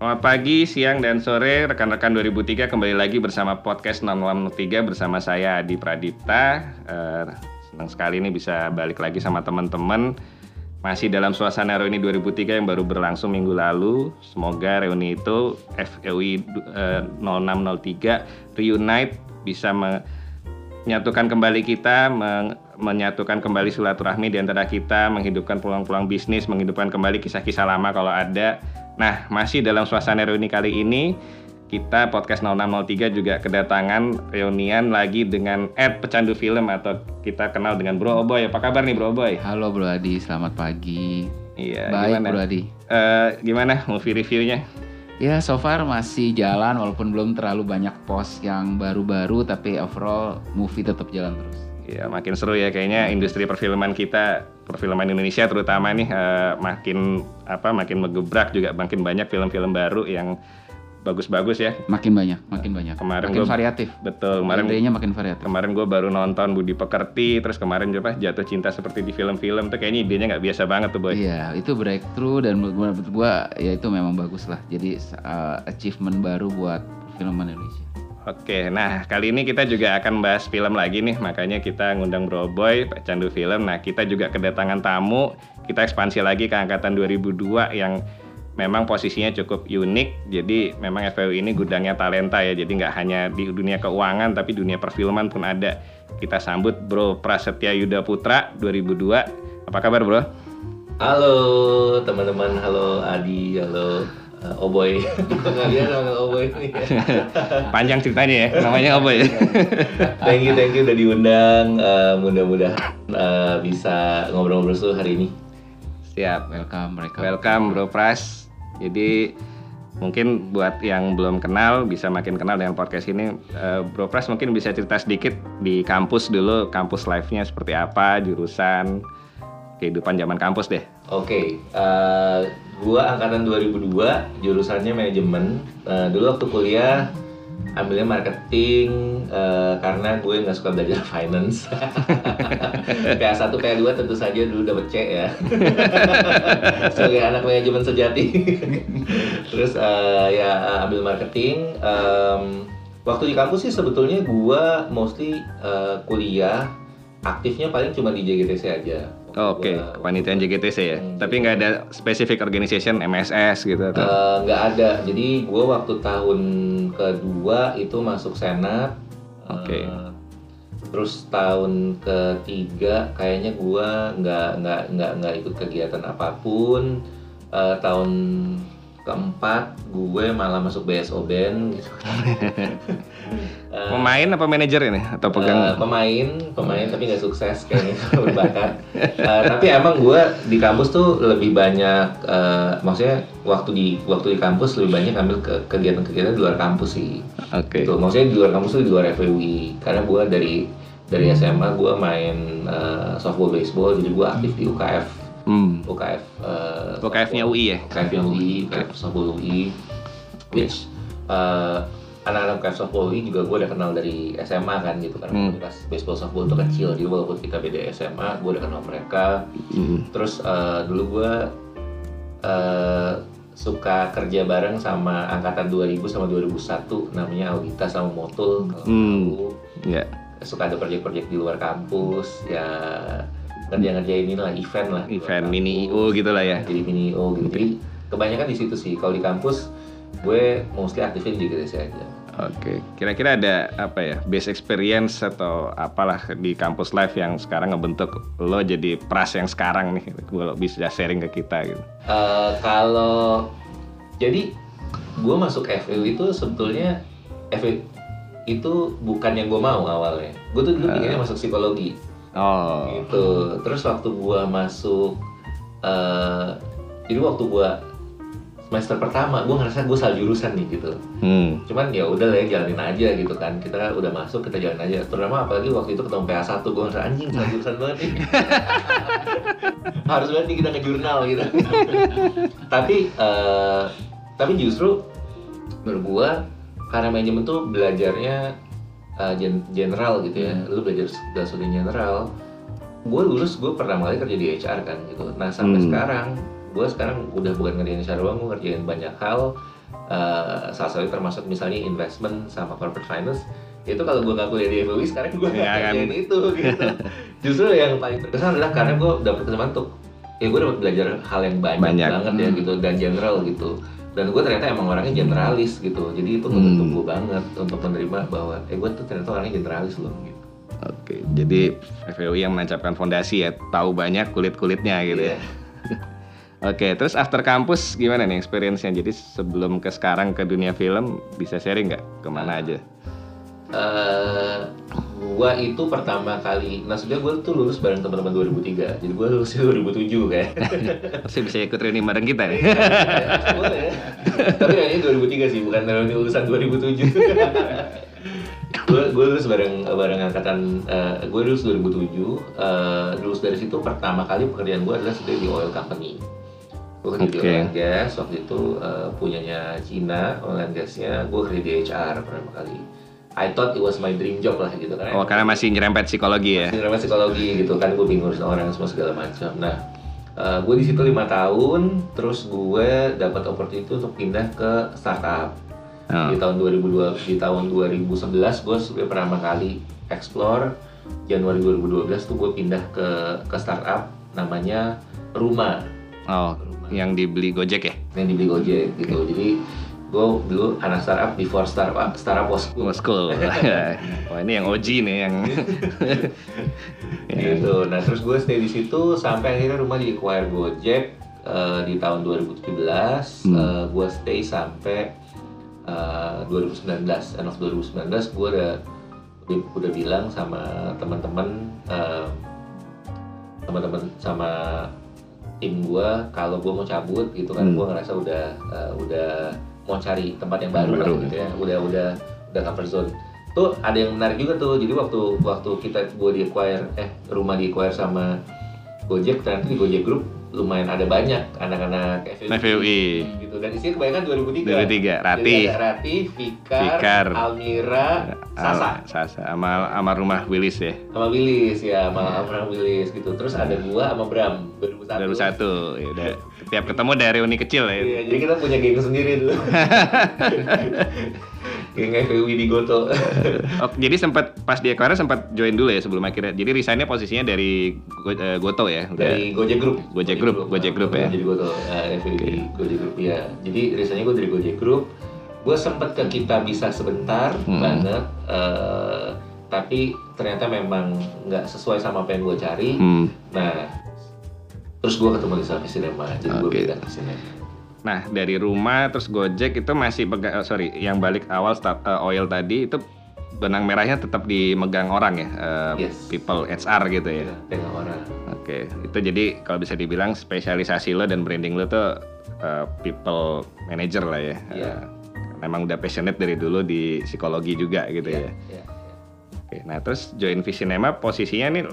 Selamat pagi, siang, dan sore rekan-rekan 2003 kembali lagi bersama podcast 603 bersama saya Adi Pradipta. Uh, senang sekali ini bisa balik lagi sama teman-teman. Masih dalam suasana reuni 2003 yang baru berlangsung minggu lalu. Semoga reuni itu FUI uh, 0603 Reunite bisa menyatukan kembali kita, menyatukan kembali silaturahmi di antara kita, menghidupkan peluang-peluang bisnis, menghidupkan kembali kisah-kisah lama kalau ada Nah, masih dalam suasana reuni kali ini, kita podcast 0603 juga kedatangan reunian lagi dengan Ed Pecandu Film atau kita kenal dengan Bro Oboy. Apa kabar nih Bro Oboy? Halo Bro Adi, selamat pagi. Iya, Baik gimana? Bro Adi. Uh, gimana movie reviewnya? Ya, so far masih jalan walaupun belum terlalu banyak post yang baru-baru tapi overall movie tetap jalan terus. Ya makin seru ya kayaknya industri perfilman kita, perfilman Indonesia terutama nih uh, makin apa makin megebrak juga makin banyak film-film baru yang bagus-bagus ya. Makin banyak, makin banyak. Kemarin makin gua, variatif. Betul. Kemarin Genrenya makin variatif. Kemarin gue baru nonton Budi Pekerti, terus kemarin juga jatuh cinta seperti di film-film tuh kayaknya idenya nggak biasa banget tuh boy. Iya, itu breakthrough dan menurut gue ya itu memang bagus lah. Jadi uh, achievement baru buat filman Indonesia. Oke, nah kali ini kita juga akan bahas film lagi nih, makanya kita ngundang Bro Boy, Pak Candu Film. Nah, kita juga kedatangan tamu, kita ekspansi lagi ke angkatan 2002 yang memang posisinya cukup unik. Jadi memang FPU ini gudangnya talenta ya, jadi nggak hanya di dunia keuangan, tapi dunia perfilman pun ada. Kita sambut Bro Prasetya Yuda Putra 2002. Apa kabar Bro? Halo teman-teman, halo Adi, halo uh, Oboy. Oboy ini. Panjang ceritanya ya, namanya Oboy. thank you, thank you udah diundang. Uh, mudah-mudahan uh, bisa ngobrol-ngobrol seru hari ini. Siap. Welcome mereka. Welcome Bro Pras. Jadi mungkin buat yang belum kenal bisa makin kenal dengan podcast ini. Uh, Bro Pras mungkin bisa cerita sedikit di kampus dulu, kampus live-nya seperti apa, jurusan, kehidupan zaman kampus deh. Oke, okay, uh, gua angkatan 2002, jurusannya manajemen. Uh, dulu waktu kuliah ambilnya marketing uh, karena gue nggak suka belajar finance. PA1, PA2 tentu saja dulu dapet C ya. Sebagai anak manajemen sejati. Terus uh, ya ambil marketing. Um, waktu di kampus sih sebetulnya gue mostly uh, kuliah aktifnya paling cuma di JGTC aja. Oh, Oke, okay. kepanitiaan JGTC ya. Hmm, Tapi nggak ada specific organization MSS gitu atau? Nggak uh, ada. Jadi gue waktu tahun kedua itu masuk senat. Oke. Okay. Uh, terus tahun ketiga kayaknya gue nggak nggak nggak nggak ikut kegiatan apa pun. Uh, tahun keempat gue malah masuk BSO band gitu. Uh, pemain apa manajer ini atau pegang? Uh, pemain, pemain tapi nggak sukses kayaknya berbakat. uh, tapi emang gue di kampus tuh lebih banyak, uh, maksudnya waktu di waktu di kampus lebih banyak ambil ke kegiatan-kegiatan di luar kampus sih. Oke. Okay. Tuh, maksudnya di luar kampus tuh di luar FWI. Karena gue dari dari SMA gue main uh, softball baseball, jadi gue aktif di UKF. Hmm. UKF. Uh, UKF-nya UI ya? UKF-nya UI, UKF softball UI. Which uh, anak-anak UKF softball UI juga gue udah kenal dari SMA kan gitu karena hmm. komunitas baseball softball itu kecil. Jadi walaupun kita beda SMA gue udah kenal mereka. Hmm. terus uh, dulu gue uh, suka kerja bareng sama angkatan 2000 sama 2001 namanya Audita sama Motul kalau hmm. tahu. Yeah. suka ada proyek-proyek di luar kampus. Ya ngerjain inilah event lah. Event mini IO gitu lah ya. Jadi mini IO gitu. Jadi kebanyakan di situ sih. Kalau di kampus gue mostly aktifin di GTC aja. Oke, kira-kira ada apa ya base experience atau apalah di kampus life yang sekarang ngebentuk lo jadi pras yang sekarang nih, kalau bisa sharing ke kita gitu. Uh, kalau jadi gue masuk FEU itu sebetulnya FEU itu bukan yang gue mau awalnya. Gue tuh dulu uh, masuk psikologi. Oh. Gitu. Terus waktu gue masuk, uh, jadi waktu gue semester pertama gue ngerasa gue salah jurusan nih gitu. Hmm. cuman ya udah lah ya jalanin aja gitu kan. Kita udah masuk kita jalan aja. Terutama apalagi waktu itu ketemu PA 1 gue ngerasa anjing salah jurusan banget nih. Harus banget nih kita ke jurnal gitu. Tapi uh, tapi justru menurut gue karena manajemen tuh belajarnya uh, general gitu ya. Lu belajar studi general. Gue lulus gue pertama kali kerja di HR kan gitu. Nah sampai hmm. sekarang gue sekarang udah bukan ngerjain HR doang gue ngerjain banyak hal eh, salah satu termasuk misalnya investment sama corporate finance itu kalau gue nggak kuliah di FUI sekarang gue Iya kan? itu gitu justru yang paling berkesan adalah karena gue dapet kesempatan untuk ya gue dapat belajar hal yang banyak, Banyak. banget ya Hmm. gitu dan general gitu dan gue ternyata emang orangnya generalis gitu jadi itu Hmm. membentuk gue banget untuk menerima bahwa eh gue tuh ternyata orangnya generalis loh gitu Oke, jadi FWI yang menancapkan fondasi ya, tahu banyak kulit-kulitnya gitu ya. Iya. Oke, terus after kampus gimana nih experience-nya? Jadi sebelum ke sekarang ke dunia film, bisa sharing nggak ke mana aja? eh gua itu pertama kali, nah sebenarnya gue tuh lulus bareng teman-teman 2003, jadi gue lulusnya 2007 kan. Pasti bisa ikut reuni bareng kita nih. Boleh ya. Tapi kayaknya 2003 sih, bukan reuni lulusan 2007. gue gue lulus bareng bareng angkatan, gue lulus 2007. eh, lulus dari situ pertama kali pekerjaan gue adalah sebenarnya di oil company. Gue kerja di Oke. oil and gas waktu itu eh, punyanya Cina, oil and gasnya. Gue kerja di HR pertama kali. I thought it was my dream job lah gitu kan. Oh, karena masih nyerempet psikologi ya. Drama psikologi gitu kan gue bingung ngurusin orang semua segala macam. Nah, gue di situ lima tahun, terus gue dapat opportunity untuk pindah ke startup. Oh. Di tahun 2002 di tahun 2011 gue sebenarnya pertama kali explore Januari 2012 tuh gue pindah ke ke startup namanya Ruma Oh, yang dibeli Gojek ya? yang dibeli Gojek gitu. Jadi gue dulu anak startup before startup startup was cool. Was cool. Wah, ini yang OG nih yang Ya. gitu. Nah terus gue stay di situ sampai akhirnya rumah di acquire Gojek eh, di tahun 2017. Hmm. Eh, gue stay sampai eh, 2019. End of 2019 gue udah udah, udah bilang sama teman-teman eh, teman-teman sama tim gue kalau gue mau cabut gitu kan Hmm. gue ngerasa udah eh, udah mau cari tempat yang baru, Baru, gitu ya. Udah udah udah comfort zone. Tuh ada yang menarik juga tuh. Jadi waktu waktu kita gue di acquire eh rumah di acquire sama Gojek ternyata di Gojek Group lumayan ada banyak anak-anak FUI FUI. gitu dan isinya kebanyakan 2003 2003, Rati. Jadi ada Rati, Fikar, Fikar. Almira, Sasa Al- Sasa sama sama rumah Willis ya. sama Willis ya sama Abraham Willis gitu terus ada gua sama Bram 2001 Baru satu. Ya udah tiap ketemu dari reuni kecil ya. Iya, jadi kita punya geng sendiri dulu. geng FUI di Goto. Oh, jadi sempat pas di Aquarius sempat join dulu ya sebelum akhirnya. Jadi resignnya posisinya dari Go- eh, Goto ya. Udah. dari Gojek Group. Gojek Group, Gojek Group ya. Jadi Goto, eh, FUI Gojek Group ya. Jadi risetnya gue dari Gojek Group. Gue sempet ke kita bisa sebentar Hmm. banget, eh, tapi ternyata memang nggak sesuai sama apa yang gue cari. Hmm. Nah, terus gue ketemu di Selfie Cinema, jadi gue Oke. pindah ke sinema. Nah dari rumah terus Gojek itu masih pegang, oh, sorry, yang balik awal start, eh, oil tadi itu benang merahnya tetap dimegang orang ya, eh, Yes. people HR gitu ya. Pegang orang. Oke, itu jadi kalau bisa dibilang spesialisasi lo dan branding lo tuh uh, people manager lah ya. Iya. Uh, memang udah passionate dari dulu di psikologi juga gitu ya. Ya, ya. Oke, nah terus join Visinema posisinya nih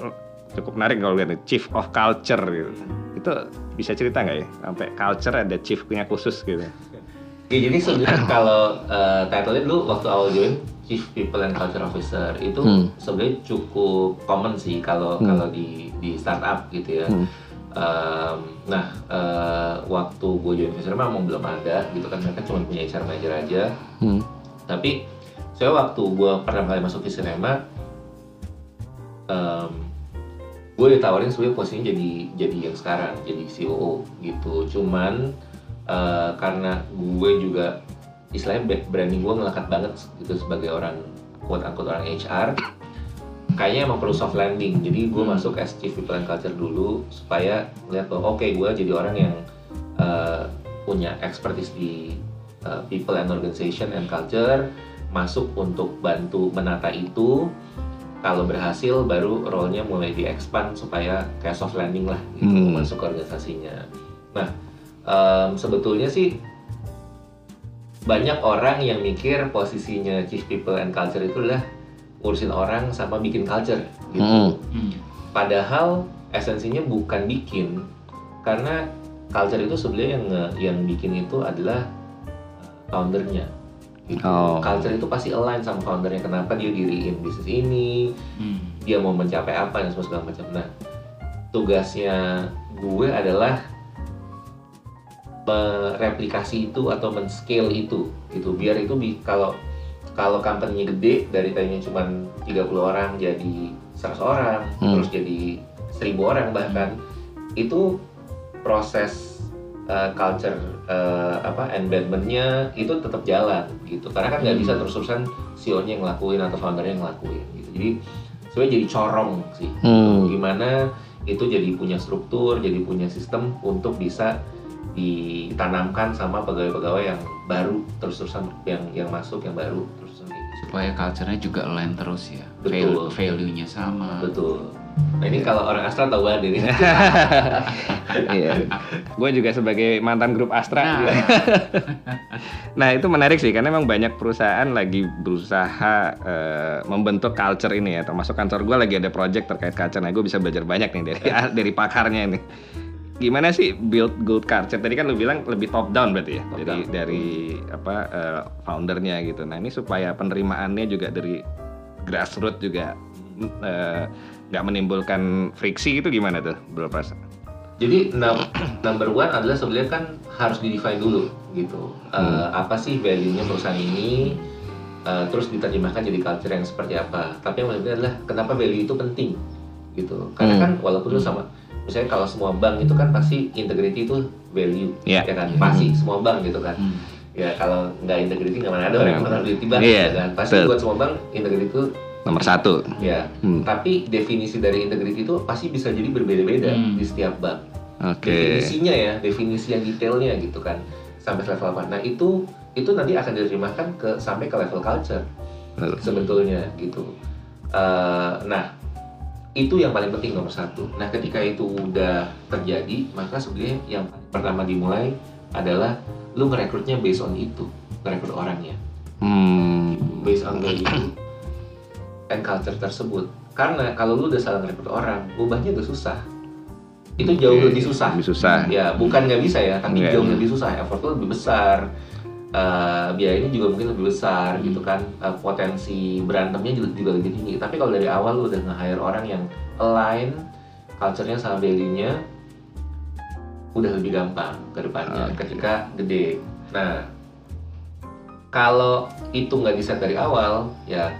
cukup menarik kalau lihat Chief of Culture gitu. Itu bisa cerita nggak ya? Sampai culture ada chiefnya khusus gitu. Ya jadi sebenarnya kalau uh, title-nya dulu waktu awal join Chief People and Culture Officer itu Hmm. sebenarnya cukup common sih kalau Hmm. kalau di di startup gitu ya. Hmm. Um, nah uh, waktu gue join Fisher memang belum ada gitu kan mereka cuma punya HR manager aja. Hmm. Tapi saya waktu gue pertama kali masuk Fisher um, gue ditawarin sebenarnya posisinya jadi jadi yang sekarang jadi COO gitu cuman eh, karena gue juga istilahnya branding gue ngelekat banget gitu sebagai orang quote unquote orang HR kayaknya emang perlu soft landing jadi gue Hmm. masuk as chief people and culture dulu supaya lihat bahwa oke gue jadi orang yang eh, punya expertise di eh, people and organization and culture masuk untuk bantu menata itu kalau berhasil baru role-nya mulai di-expand supaya kayak soft landing lah gitu Hmm. masuk ke organisasinya. Nah, em, sebetulnya sih banyak orang yang mikir posisinya Chief People and Culture itu adalah urusin orang sama bikin culture gitu. Hmm. Hmm. Padahal esensinya bukan bikin karena culture itu sebenarnya yang yang bikin itu adalah uh, foundernya. Gitu. Oh. Culture itu pasti align sama foundernya kenapa dia diriin bisnis ini, Hmm. dia mau mencapai apa dan segala macam. Nah, tugasnya gue adalah mereplikasi itu atau men-scale itu gitu biar itu bi- kalau kalau company-nya gede dari tadinya cuma 30 orang jadi 100 orang Hmm. terus jadi 1000 orang bahkan itu proses uh, culture uh, apa embedmentnya itu tetap jalan gitu karena kan nggak Hmm. bisa terus-terusan CEO-nya yang ngelakuin atau foundernya yang ngelakuin gitu jadi sebenarnya jadi corong sih Hmm. gimana itu jadi punya struktur jadi punya sistem untuk bisa ditanamkan sama pegawai-pegawai yang baru terus-terusan yang yang masuk yang baru terus-terusan gitu. supaya culture-nya juga align terus ya Betul. Val- value-nya sama betul nah ini kalau orang Astra tahu banget ini Iya. Gue juga sebagai mantan grup Astra. Nah. juga. nah itu menarik sih karena memang banyak perusahaan lagi berusaha eh, membentuk culture ini ya. Termasuk kantor gue lagi ada project terkait culture. Nah gue bisa belajar banyak nih dari dari pakarnya ini. Gimana sih build good culture? Tadi kan lu bilang lebih top down berarti ya Top dari down. dari apa eh, foundernya gitu. Nah ini supaya penerimaannya juga dari grassroots juga eh, nggak menimbulkan friksi itu gimana tuh, Bro Pras? Jadi num- number one adalah sebenarnya kan harus di define dulu gitu. Eh, apa sih value-nya perusahaan ini? Eh, terus diterjemahkan jadi culture yang seperti apa. Tapi yang penting adalah kenapa value itu penting gitu. Karena Hmm. kan walaupun lu sama misalnya kalau semua bank itu kan pasti integrity itu value Iya. ya kan pasti semua bank gitu kan. Hmm. Ya kalau nggak integrity nggak mana ada orang yang di bank Iya, ya kan. Pasti betul. buat semua bank integrity itu Nomor satu. ya. Hmm. Tapi definisi dari integrity itu pasti bisa jadi berbeda-beda Hmm. di setiap bank Oke. definisinya ya, definisi yang detailnya gitu kan sampai level apa. Nah itu itu nanti akan diterjemahkan ke sampai ke level culture Betul. sebetulnya gitu. Eh, nah itu yang paling penting nomor satu. Nah ketika itu udah terjadi maka sebenarnya yang pertama dimulai adalah lu ngerekrutnya based on itu, ngerekrut orangnya Hmm. based on value and culture tersebut. Karena kalau lu udah salah ngerekrut orang, ubahnya udah susah. Itu jauh Oke, lebih susah. Lebih susah. Ya, bukan nggak bisa ya, tapi Nggak, jauh lebih susah. Effortnya lebih besar. Eh, biayanya juga mungkin lebih besar gitu kan. Eh, potensi berantemnya juga, juga lebih tinggi. Tapi kalau dari awal lu udah nge-hire orang yang align culture-nya sama value-nya udah lebih gampang ke depannya Oke. ketika gede. Nah, kalau itu nggak di-set dari awal, ya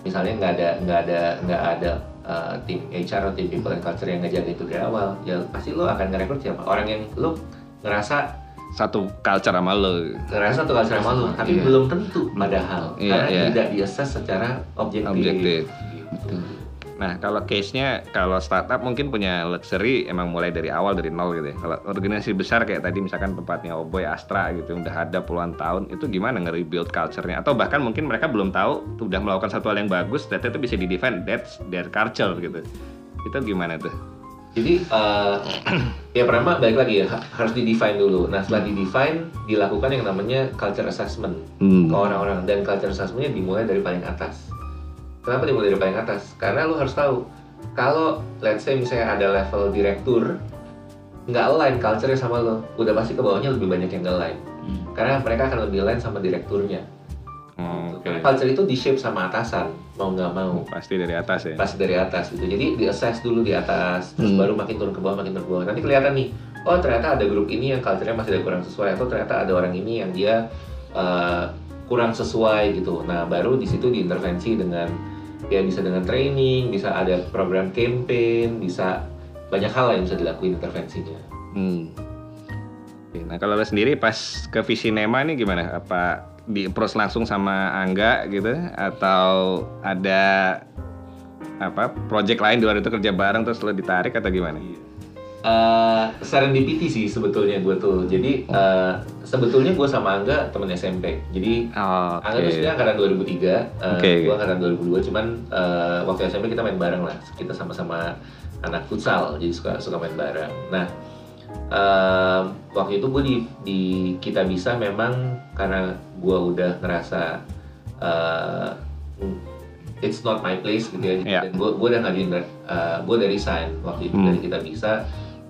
misalnya nggak ada nggak ada nggak ada uh, tim HR atau tim people and culture yang ngejaga itu dari awal, ya pasti lo akan ngerekrut siapa? Orang yang lo ngerasa Satu culture sama lo. ngerasa tuh culture sama lo, tapi Iya. belum tentu padahal Iya, karena iya. tidak di-assess secara objektif. Objektif. Gitu. Nah, kalau case-nya kalau startup mungkin punya luxury emang mulai dari awal dari nol gitu ya. Kalau organisasi besar kayak tadi misalkan tempatnya Oboy Astra gitu udah ada puluhan tahun, itu gimana nge-rebuild culture-nya? Atau bahkan mungkin mereka belum tahu udah melakukan satu hal yang bagus, ternyata itu bisa di-define that's their culture gitu. Itu gimana tuh? Jadi eh, ya pertama balik lagi ya ha- harus di-define dulu. Nah setelah di-define dilakukan yang namanya culture assessment. Hmm. ke orang-orang dan culture assessment-nya dimulai dari paling atas. Kenapa dimulai dari paling atas? Karena lu harus tahu kalau let's say misalnya ada level direktur nggak align culture-nya sama lo, udah pasti ke bawahnya lebih banyak yang nggak align. Hmm. Karena mereka akan lebih align sama direkturnya. Hmm, Oke. Karena culture itu di shape sama atasan, mau nggak mau. Pasti dari atas ya. Pasti dari atas gitu. Jadi di assess dulu di atas, terus Hmm. baru makin turun ke bawah, makin turun ke bawah. Nanti kelihatan nih, oh ternyata ada grup ini yang culture-nya masih ada kurang sesuai, atau ternyata ada orang ini yang dia eh, kurang sesuai gitu. Nah baru di situ diintervensi dengan ya bisa dengan training, bisa ada program campaign, bisa banyak hal yang bisa dilakuin intervensinya. Hmm. Oke, Nah kalau lo sendiri pas ke Visinema nih gimana? Apa di approach langsung sama Angga gitu? Atau ada apa project lain di luar itu kerja bareng terus lo ditarik atau gimana? Eh, serendipity sih sebetulnya gue tuh. Jadi eh, sebetulnya gue sama Angga temen SMP. Jadi Oh, Angga tuh sebenarnya angkatan 2003, uh, Oke, gue angkatan 2002, cuman uh, waktu SMP kita main bareng lah, kita sama-sama anak futsal, jadi suka suka main bareng. Nah, um, waktu itu gue di, di kita bisa memang karena gue udah ngerasa uh, it's not my place gitu ya, Iya. dan gue gue udah ngajuin, uh, gue udah resign waktu itu Hmm. dari kita bisa,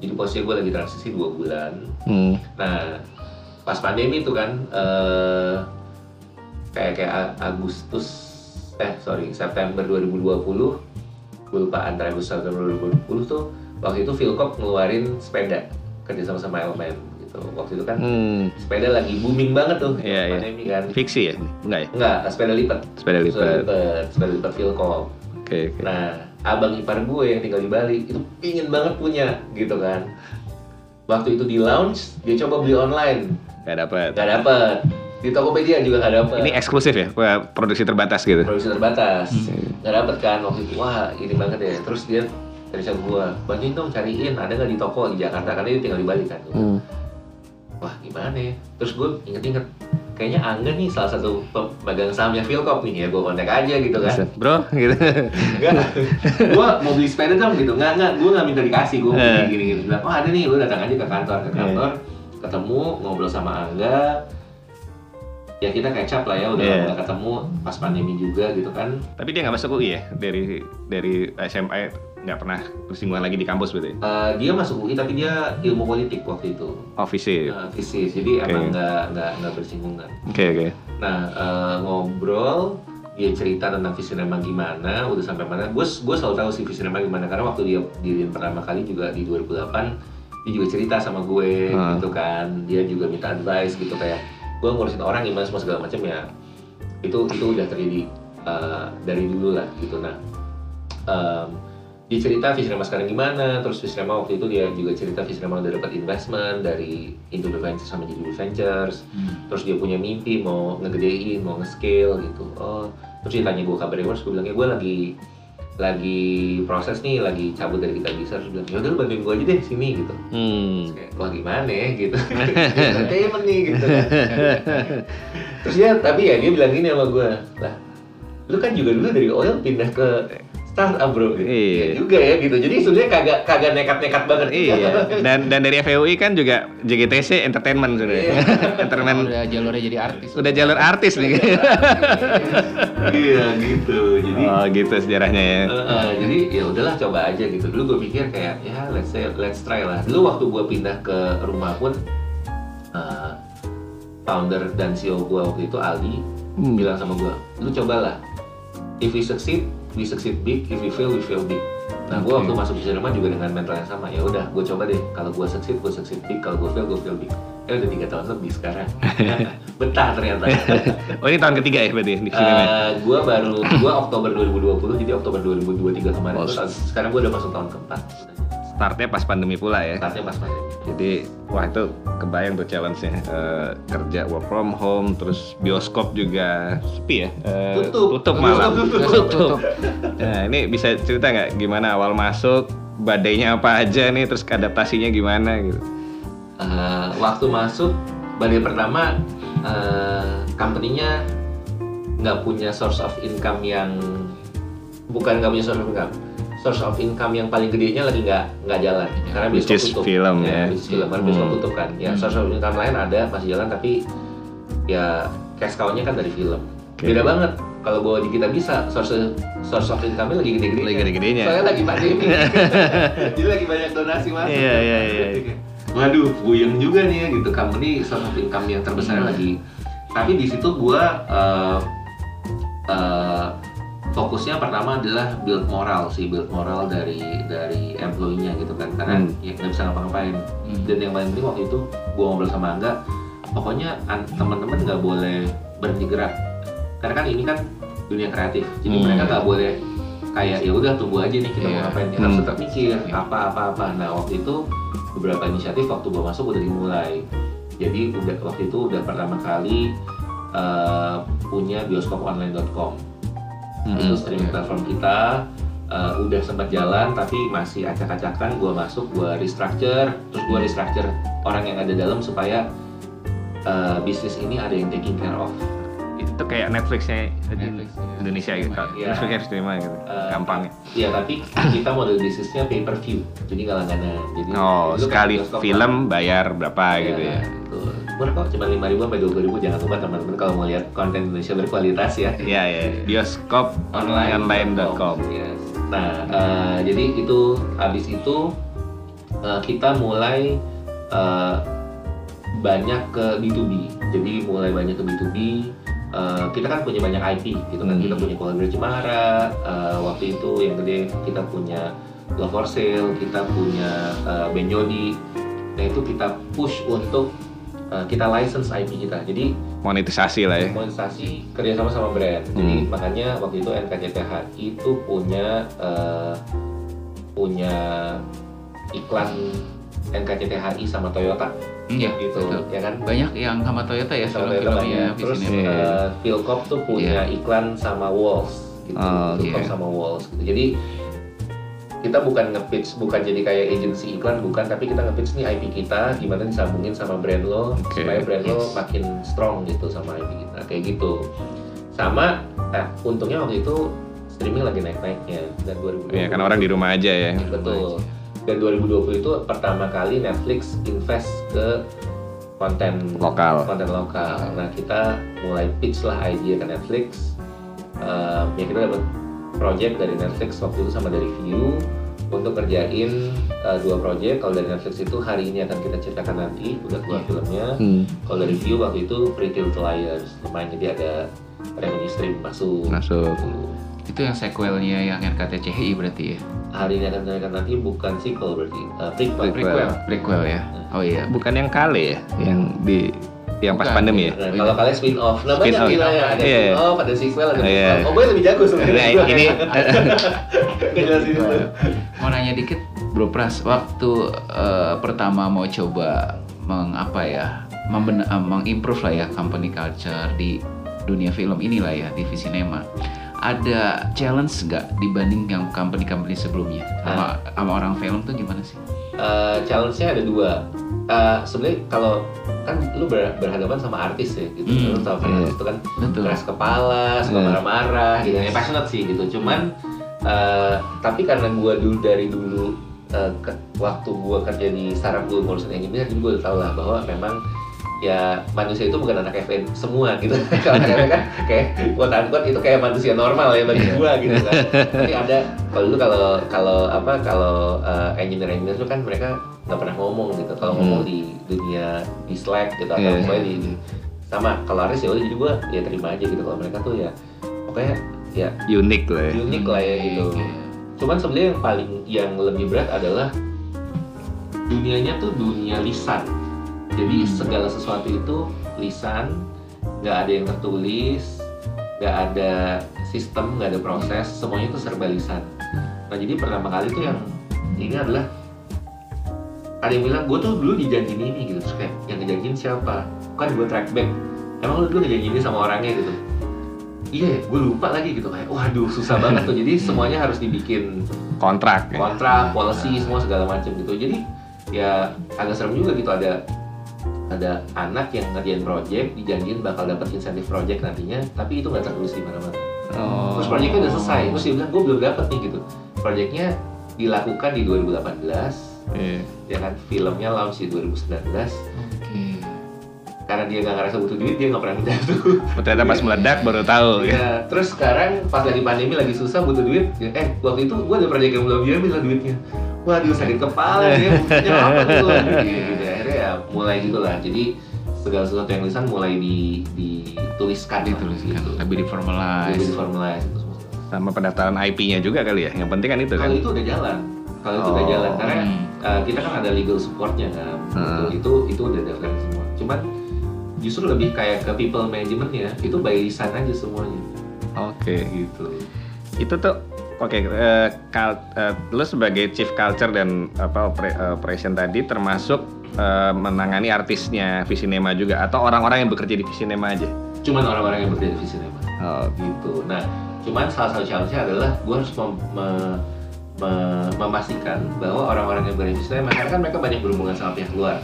jadi posisi gue lagi transisi dua bulan. Hmm. Nah, pas pandemi itu kan eh, kayak kayak Agustus eh sorry September 2020 gue lupa antara Agustus September 2020 tuh waktu itu Philcop ngeluarin sepeda kerja sama sama elemen gitu. Waktu itu kan Hmm. sepeda lagi booming banget tuh Iya, iya. pandemi kan. Fiksi ya? Enggak ya? Enggak, sepeda lipat. Sepeda Sepeda lipat. lipat, sepeda lipat Philcom. Oke, oke. Nah, abang ipar gue yang tinggal di Bali itu pingin banget punya gitu kan. Waktu itu di launch, dia coba beli online, Gak dapet. nggak dapet. Di Tokopedia juga nggak dapet. Ini eksklusif ya? Produksi terbatas gitu? produksi terbatas, Hmm. nggak dapet kan waktu itu. Wah, ini banget ya. Terus dia dari sama gue, bantuin dong cariin, ada nggak di toko di Jakarta karena dia tinggal di Bali kan. Hmm. Wah, gimana ya? Terus gue inget-inget, kayaknya Angga nih salah satu pemegang sahamnya Philcop nih ya, gue kontak aja gitu kan. Bro, gitu. Enggak, gue mau beli sepeda dong gitu. Enggak, enggak, gue nggak minta dikasih, gue Eh. gini gini. Bilang, oh ada nih, lu datang aja ke kantor, ke kantor, ketemu, ngobrol sama Angga. Ya kita up lah ya, udah nggak ketemu, pas pandemi juga gitu kan. Tapi dia nggak masuk UI ya? Dari dari SMA nggak pernah bersinggungan lagi di kampus berarti? Eh, dia masuk UI tapi dia ilmu politik waktu itu, Oh, visi. uh, fisis. Jadi Oke. emang nggak nggak nggak bersinggungan. Oke, oke. Nah eh, ngobrol, dia cerita tentang Visinema gimana, udah sampai mana. Gue gue selalu tahu sih Visinema gimana karena waktu dia diriin pertama kali juga di 2008 dia juga cerita sama gue Hmm. gitu kan. Dia juga minta advice gitu kayak gue ngurusin orang gimana semua segala macam ya. Itu itu udah terjadi eh, dari dulu lah gitu. Nah em, dia cerita Visinema sekarang gimana, terus Visinema waktu itu dia juga cerita Visinema udah dapat investment dari Indo Ventures sama Jadi Ventures. Hmm. terus dia punya mimpi mau ngegedein mau nge-scale gitu. Oh terus dia tanya gue kabarnya terus gue bilang ya gue lagi lagi proses nih lagi cabut dari kita bisa. Terus bilang yaudah lu bantuin gue aja deh sini gitu. Hmm. terus kayak wah gimana ya? Gitu. Entertainment nih gitu kan. Terus dia tapi ya dia bilang gini sama gue lah lu kan juga dulu dari oil pindah ke startup bro gitu. Iya. Ya juga ya gitu jadi sebenarnya kagak kagak nekat-nekat banget Iya. Dan dan dari FUI kan juga JGTC entertainment sudah. Iya. entertainment udah jalurnya jadi artis. udah jalur artis nih. iya gitu jadi oh, gitu sejarahnya ya. Eh, eh, jadi ya udahlah coba aja gitu dulu gue pikir kayak ya let's say let's try lah dulu waktu gue pindah ke rumah pun eh, founder dan CEO gue waktu itu Ali Hmm. bilang sama gue lu cobalah if we succeed we succeed big if we fail we fail big. Nah gue waktu masuk di rumah juga dengan mental yang sama. Ya udah gue coba deh. Kalau gue succeed gue succeed big. Kalau gue fail gue fail big. Ya udah tiga tahun lebih sekarang. Betah ternyata. Oh, ini tahun ketiga ya berarti di sini. Eh, gua baru gua Oktober 2020 jadi Oktober 2023 kemarin. Oh, Terus sekarang gua udah masuk tahun keempat Startnya pas pandemi pula ya. startnya pas pandemi Jadi wah itu kebayang tuh challenge-nya Eh, kerja work from home terus bioskop juga sepi ya. Eh, Tutup. Tutup malah. Tutup, tutup, tutup. Nah, ini bisa cerita nggak gimana awal masuk, badainya apa aja nih, terus adaptasinya gimana gitu? Eh, waktu masuk badai pertama eh, company-nya nggak punya source of income yang bukan nggak punya source of income source of income yang paling gedenya lagi nggak nggak jalan karena Which bioskop is tutup film, ya. which is film karena bioskop Hmm. tutup kan ya Hmm. source of income lain ada masih jalan tapi ya cash cow-nya kan dari film Oke. beda banget kalau bawa di kita bisa source source of income-nya lagi gede-gede Lagi gede-gedenya. soalnya lagi pandemi jadi lagi banyak donasi masuk Iya, iya, iya. waduh buyeng juga nih ya gitu company source of income yang terbesar Hmm. lagi tapi di situ gua eh, eh, fokusnya pertama adalah build moral sih build moral dari dari employee-nya gitu kan karena Hmm. ya nggak bisa ngapa-ngapain Hmm. dan yang paling penting waktu itu gua ngobrol sama Angga pokoknya an- teman-teman nggak boleh berhenti gerak karena kan ini kan dunia kreatif jadi Hmm. mereka nggak boleh kayak ya udah tunggu aja nih kita mau Iya. ngapain Hmm. tetap mikir Iya. apa apa apa nah waktu itu beberapa inisiatif waktu gua masuk udah dimulai jadi udah waktu itu udah pertama kali eh, punya itu streaming platform kita eh, udah sempat jalan tapi masih acak-acakan gua masuk gua restructure terus gua restructure orang yang ada dalam supaya eh, bisnis ini ada yang taking care of Itu kayak Netflixnya Netflix, ya. Indonesia gitu. Iya. Netflix harus terima gitu. Eh, Gampang. ya tapi kita model bisnisnya pay per view jadi nggak langganan jadi Oh, kan sekali film bayar berapa Iya, gitu ya. betul. Murah kok, cuma lima ribu sampai dua ribu. Jangan lupa teman-teman kalau mau lihat konten Indonesia berkualitas ya. Iya, ya. Bioskop online.com. Yes. Nah, eh, jadi itu habis itu eh, kita mulai eh, banyak ke B2B. Jadi mulai banyak ke B2B. Eh, kita kan punya banyak IP gitu kan. Hmm. Kita punya Keluarga Cemara. eh, waktu itu yang gede kita punya Love for Sale. Kita punya eh, Ben Yodi. Nah itu kita push untuk uh, kita license IP kita. Jadi Monetisasi lah ya. monetisasi kerjasama sama brand. Jadi makanya waktu itu NKCTHI itu punya uh, punya iklan NKCTHI sama Toyota Iya, gitu, betul. ya kan? Banyak yang sama Toyota ya Sama Toyota banyak. Terus Visinema. Iya. uh, Philcop tuh punya iklan sama Walls gitu. Oh, Philcop iya. sama Walls gitu. Jadi kita bukan nge-pitch, bukan jadi kayak agency iklan, bukan, tapi kita nge-pitch nih IP kita gimana disambungin sama brand lo Oke, supaya brand lo yes. makin strong gitu sama IP kita kayak gitu. Sama, eh, untungnya waktu itu streaming lagi naik-naiknya dan 2020. Iya, kan orang di rumah aja ya. Betul. Dan 2020 itu pertama kali Netflix invest ke konten Lokal. konten lokal. Nah kita mulai pitch lah idea ke Netflix. Eh, ya kita dapat project dari Netflix waktu itu sama dari View untuk kerjain eh, dua project. Kalau dari Netflix itu hari ini akan kita ceritakan nanti udah keluar Iya. filmnya. Hmm. Kalau dari View waktu itu Pretty Little Liars lumayan jadi ada revenue stream masuk. Masuk. Gitu. Itu yang sequelnya yang RKTCHI berarti ya? Hari ini akan kita nanti bukan sequel berarti uh, prequel. Prequel. Prequel ya? Oh iya. Bukan yang kale ya, yang di yang pas Bukan, pandemi ya. Nah, kalau kalian spin off, nah Spin banyak off. gilanya ada Iya. spin off, ada sequel, ada Iya. prequel. Oh, gue lebih jago Nah, sebenarnya. ini Nggak jelasin itu. Mau nanya dikit, Bro Pras, waktu eh, pertama mau coba mengapa ya, memben- eh, mengimprove lah ya company culture di dunia film inilah ya, TV sinema. Ada challenge nggak dibanding yang company-company sebelumnya sama, sama orang film tuh gimana sih? Eh, challenge-nya ada dua. Eh, sebenarnya kalau kan lu ber- berhadapan sama artis ya gitu. Hmm, Lu tau kan iya. itu kan Betul. keras kepala, suka Iya. marah-marah gitu. Ya passionate sih gitu. Cuman eh, tapi karena gua dulu dari dulu eh, ke- waktu gua kerja di startup gua ngurusin engineer, jadi gua udah tau lah bahwa memang ya manusia itu bukan anak FN semua gitu. Kalau anak FN kan kayak quote unquote itu kayak manusia normal ya bagi Iya. gua gitu kan. Tapi ada kalau dulu kalau kalau apa kalau uh, engineer engineer itu kan mereka nggak pernah ngomong gitu. Kalau Hmm. ngomong di dunia di Slack gitu atau Iya. pokoknya di, di- sama kalau Aris ya udah jadi gua ya terima aja gitu kalau mereka tuh ya pokoknya ya Unik lah ya. unik lah ya gitu. Iya. Cuman sebenarnya yang paling yang lebih berat adalah dunianya tuh dunia lisan. Jadi segala sesuatu itu lisan, nggak ada yang tertulis, nggak ada sistem, nggak ada proses, semuanya itu serba lisan. Nah jadi pertama kali tuh yang ini adalah ada yang bilang gue tuh dulu dijanjiin ini gitu, terus kayak yang ngejanjiin siapa? Kan gue track back. Emang lu dulu ngejanjiin ini sama orangnya gitu? Iya, gue lupa lagi gitu kayak, waduh susah banget tuh. Jadi semuanya harus dibikin Kontrak. ya. kontrak, policy semua segala macam gitu. Jadi ya agak serem juga gitu ada ada anak yang ngerjain project dijanjiin bakal dapat insentif project nantinya, tapi itu nggak tertulis di mana-mana. Oh. Terus projectnya udah selesai, terus dia bilang gue belum dapat nih gitu. Projectnya dilakukan di 2018, Iya. ya kan filmnya launch di 2019. Oke. Karena dia nggak ngerasa butuh duit, dia nggak pernah minta tuh. Ternyata pas meledak baru tahu. ya. Ya, terus sekarang pas lagi pandemi lagi susah butuh duit, ya, eh waktu itu gue ada proyek yang belum diambil lah duitnya. Waduh sakit kepala dia, butuhnya apa tuh? Gitu, gitu. Ya mulai gitu lah. Jadi segala sesuatu yang lisan mulai di, dituliskan, Dituliskan, gitu. lebih di Lebih formalize. diformalize itu semua. Sama pendaftaran IP-nya juga kali ya. Yang penting kan itu kan. Kalau itu udah jalan, kalau itu udah Oh. jalan karena Hmm. uh, kita kan ada legal supportnya kan, Hmm. itu itu udah develop semua. Cuman justru lebih kayak ke people management ya, itu by lisan aja semuanya, Oke. gitu. Itu tuh oke eh, kal- eh, lu sebagai chief culture dan apa opera- operation tadi termasuk eh, menangani artisnya Visinema juga atau orang-orang yang bekerja di Visinema aja. Cuman orang-orang yang bekerja di sinema. Oh, gitu. Nah, cuman salah satu challenge-nya adalah gue harus mem- me- me- memastikan bahwa orang-orang yang bekerja di sinema, karena kan mereka banyak berhubungan sama pihak luar,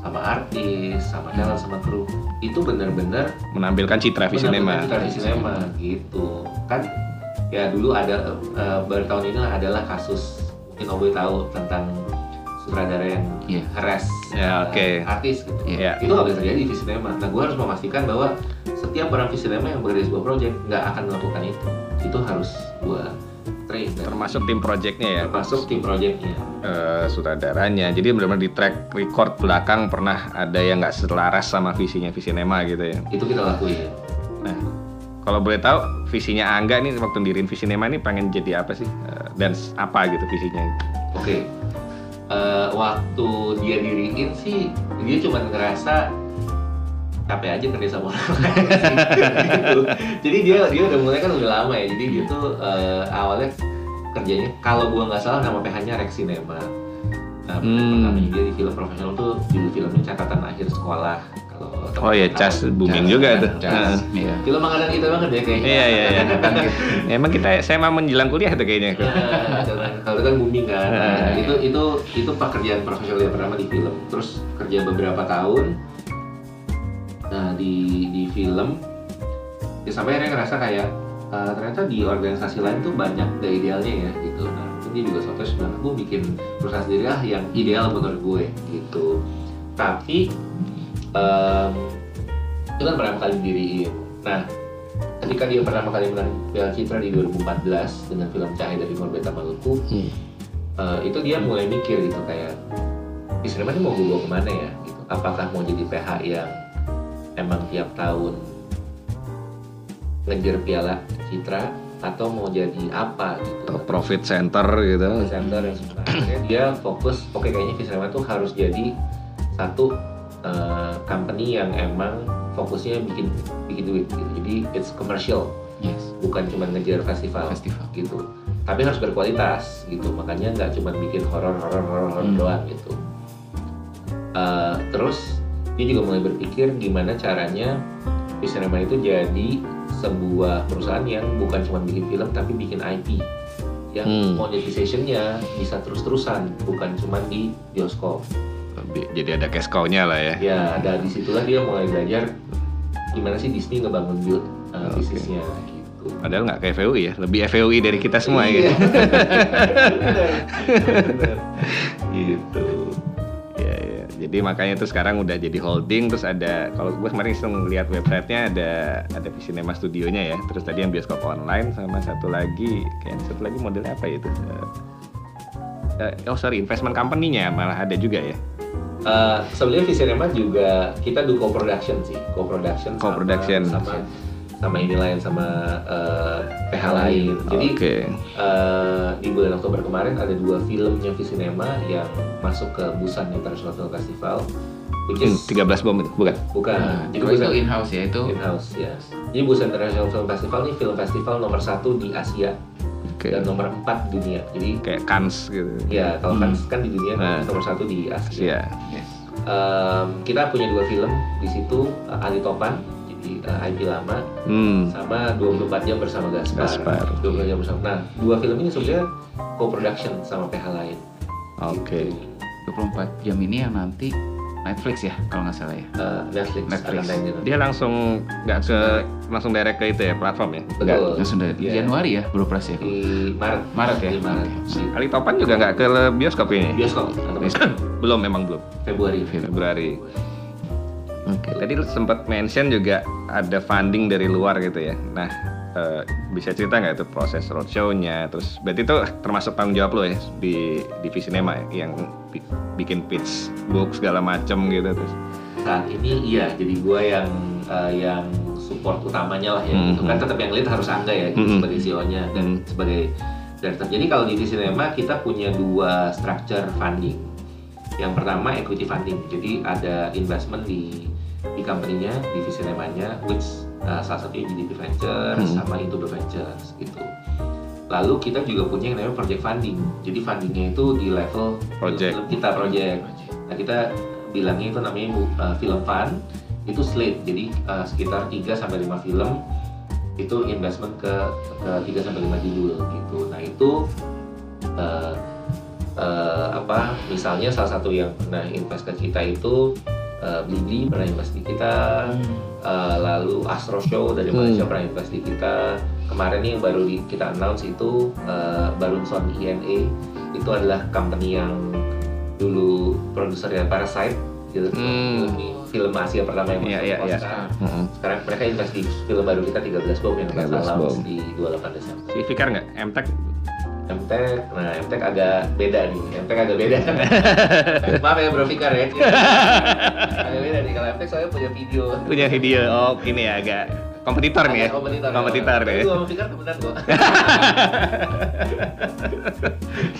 sama artis, sama talent, sama kru, itu benar-benar menampilkan citra Visinema. benar-benar di sinema gitu. Kan ya dulu ada eh, baru tahun ini adalah kasus mungkin Oboy tahu tentang sutradara yang Iya. harass Ya, eh, oke. artis gitu Iya. itu nggak bisa terjadi di Visinema. Nah, gue harus memastikan bahwa setiap orang Visinema yang bekerja di sebuah project nggak akan melakukan itu. Itu harus gue train dan Termasuk tim projectnya ya. termasuk tim projectnya. eh, sutradaranya. Jadi benar-benar di track record belakang pernah ada yang nggak selaras sama visinya Visinema gitu ya. Itu kita lakuin. Nah, kalau boleh tahu visinya Angga nih waktu dirin Visinema ini pengen jadi apa sih? Eh, dan apa gitu visinya? Oke. Eh, waktu dia diriin sih dia cuma ngerasa capek aja kerja sama orang lain gitu. Jadi dia dia udah mulai kan udah lama ya. Jadi dia tuh eh, awalnya kerjanya kalau gua nggak salah nama PH-nya Rex Cinema. Nah, Hmm. dia di film profesional tuh judul filmnya catatan akhir sekolah. Oh ya, cas booming Cas, juga kan, tuh. cas. Heeh. Iya. Film angkatan kita banget ya kayaknya. Iya iya iya. Ya, Emang kita saya mau menjelang kuliah tuh kayaknya. Nah, kalau itu kan booming kan Nah, Nah. itu itu itu pekerjaan profesional yang pertama di film terus kerja beberapa tahun nah di di film ya sampai akhirnya ngerasa kayak eh, ternyata di organisasi lain tuh banyak gak idealnya ya gitu nah dia juga suatu sebenarnya gue bikin perusahaan sendiri lah yang ideal menurut gue gitu tapi em, itu kan pertama kali diriin nah ketika dia pertama kali menang Piala Citra di 2014 dengan film Cahaya dari Morbeta Maluku Hmm. eh, itu dia mulai mikir gitu kayak di sinema ini mau gue bawa ke mana ya gitu apakah mau jadi PH yang emang tiap tahun ngejar Piala Citra atau mau jadi apa gitu profit center gitu. center yang sebenarnya dia fokus oke kayaknya Visinema tuh harus jadi satu eh, company yang emang fokusnya bikin bikin duit gitu jadi it's commercial Yes. bukan cuma ngejar festival Festival. gitu tapi harus berkualitas gitu makanya nggak cuma bikin horor horor horor horor Hmm. doang gitu Eh, terus dia juga mulai berpikir gimana caranya Visinema itu jadi sebuah perusahaan yang bukan cuma bikin film tapi bikin IP yang Hmm. monetization-nya bisa terus-terusan bukan cuma di bioskop Bi- Jadi ada cash cow-nya lah ya. ya dari situlah dia mulai belajar gimana sih Disney ngebangun build uh, Oke. bisnisnya gitu Padahal nggak kayak FUI ya, lebih FUI dari kita semua Iya. gitu. Gitu Iya, iya. Jadi makanya tuh sekarang udah jadi holding terus ada kalau gue kemarin iseng lihat websitenya ada ada Visinema studionya ya. Terus tadi yang bioskop online sama satu lagi kayak satu lagi modelnya apa ya itu? Eh, eh, oh sorry investment company-nya malah ada juga ya. Uh, sebenarnya Visinema juga kita do co-production sih, co-production, sama- Co-production. sama sama ini lain sama uh, PH lain. Jadi Oke. uh, di bulan Oktober kemarin ada dua filmnya Visinema yang masuk ke Busan International Film Festival, which Hmm, is 13 bom itu bukan? bukan Nah, jadi itu, itu Busan in-house ya itu. in-house ya. Jadi Busan International Film Festival ini film festival nomor satu di Asia Oke. dan nomor empat di dunia. Jadi Kayak Cannes gitu. ya kalau kan kan di dunia Nah. nomor satu di Asia. Asia. Yes. Em, kita punya dua film di situ uh, Ali Topan jadi uh, IP lama Hmm. sama 24 jam bersama Gaspar. Gaspar. 24 jam bersama. Nah, dua film ini sebenarnya co-production sama PH lain. Oke. 24 jam ini yang nanti Netflix ya kalau nggak salah ya. Uh, Netflix, Netflix. Netflix. Dia langsung nggak ke langsung direct ke itu ya platform ya? Betul. Langsung dari Iya. Januari ya beroperasi ya. di Maret. Maret ya? Di Maret. Di Ali Topan juga nggak ke bioskop ini? bioskop belum memang belum. Februari. Februari. Oke, tadi lu sempat mention juga ada funding dari luar gitu ya. Nah, eh, bisa cerita nggak itu proses roadshow-nya? Terus berarti itu termasuk tanggung jawab lo ya di divisi Nema ya, yang bikin pitch book segala macem gitu terus. Saat ini iya, jadi gua yang uh, yang support utamanya lah ya. Mhm. Itu kan tetap yang lead harus Angga ya gitu, Mhm. sebagai CEO-nya dan Mhm. sebagai director. Jadi kalau di Cinema kita punya dua structure funding. Yang pertama equity funding. Jadi ada investment di di company-nya, di Cinemanya, which uh, salah satunya GDP Ventures Mhm. sama Into Ventures gitu. Lalu kita juga punya yang namanya project funding. Jadi fundingnya itu di level Project. film kita project. Nah kita bilangnya itu namanya uh, film fund itu slate. Jadi uh, sekitar 3 sampai 5 film itu investment ke ke 3 sampai 5 judul gitu. Nah itu uh, uh, apa misalnya salah satu yang pernah invest ke kita itu uh, Blibli pernah invest di kita Uh, lalu Astro Show dari Malaysia Hmm. pernah invest di kita kemarin yang baru di, kita announce itu uh, Barunson INA itu adalah company yang dulu produser ya Parasite gitu Hmm. Film Asia pertama yang Iya, masuk iya, iya. Oscar Mm-mm. sekarang mereka invest di film baru kita 13 bom yang 13 launch di 28 Desember Si Fikar nggak? MTech? MTech, nah MTech agak beda nih MTech agak beda maaf ya Bro Fikar ya agak beda nih kalau MTech soalnya punya video Punya video, oh ini ya agak kompetitor nih ya. Kompetitor. Kompetitor ya. Gua sama Fikar temenan kok.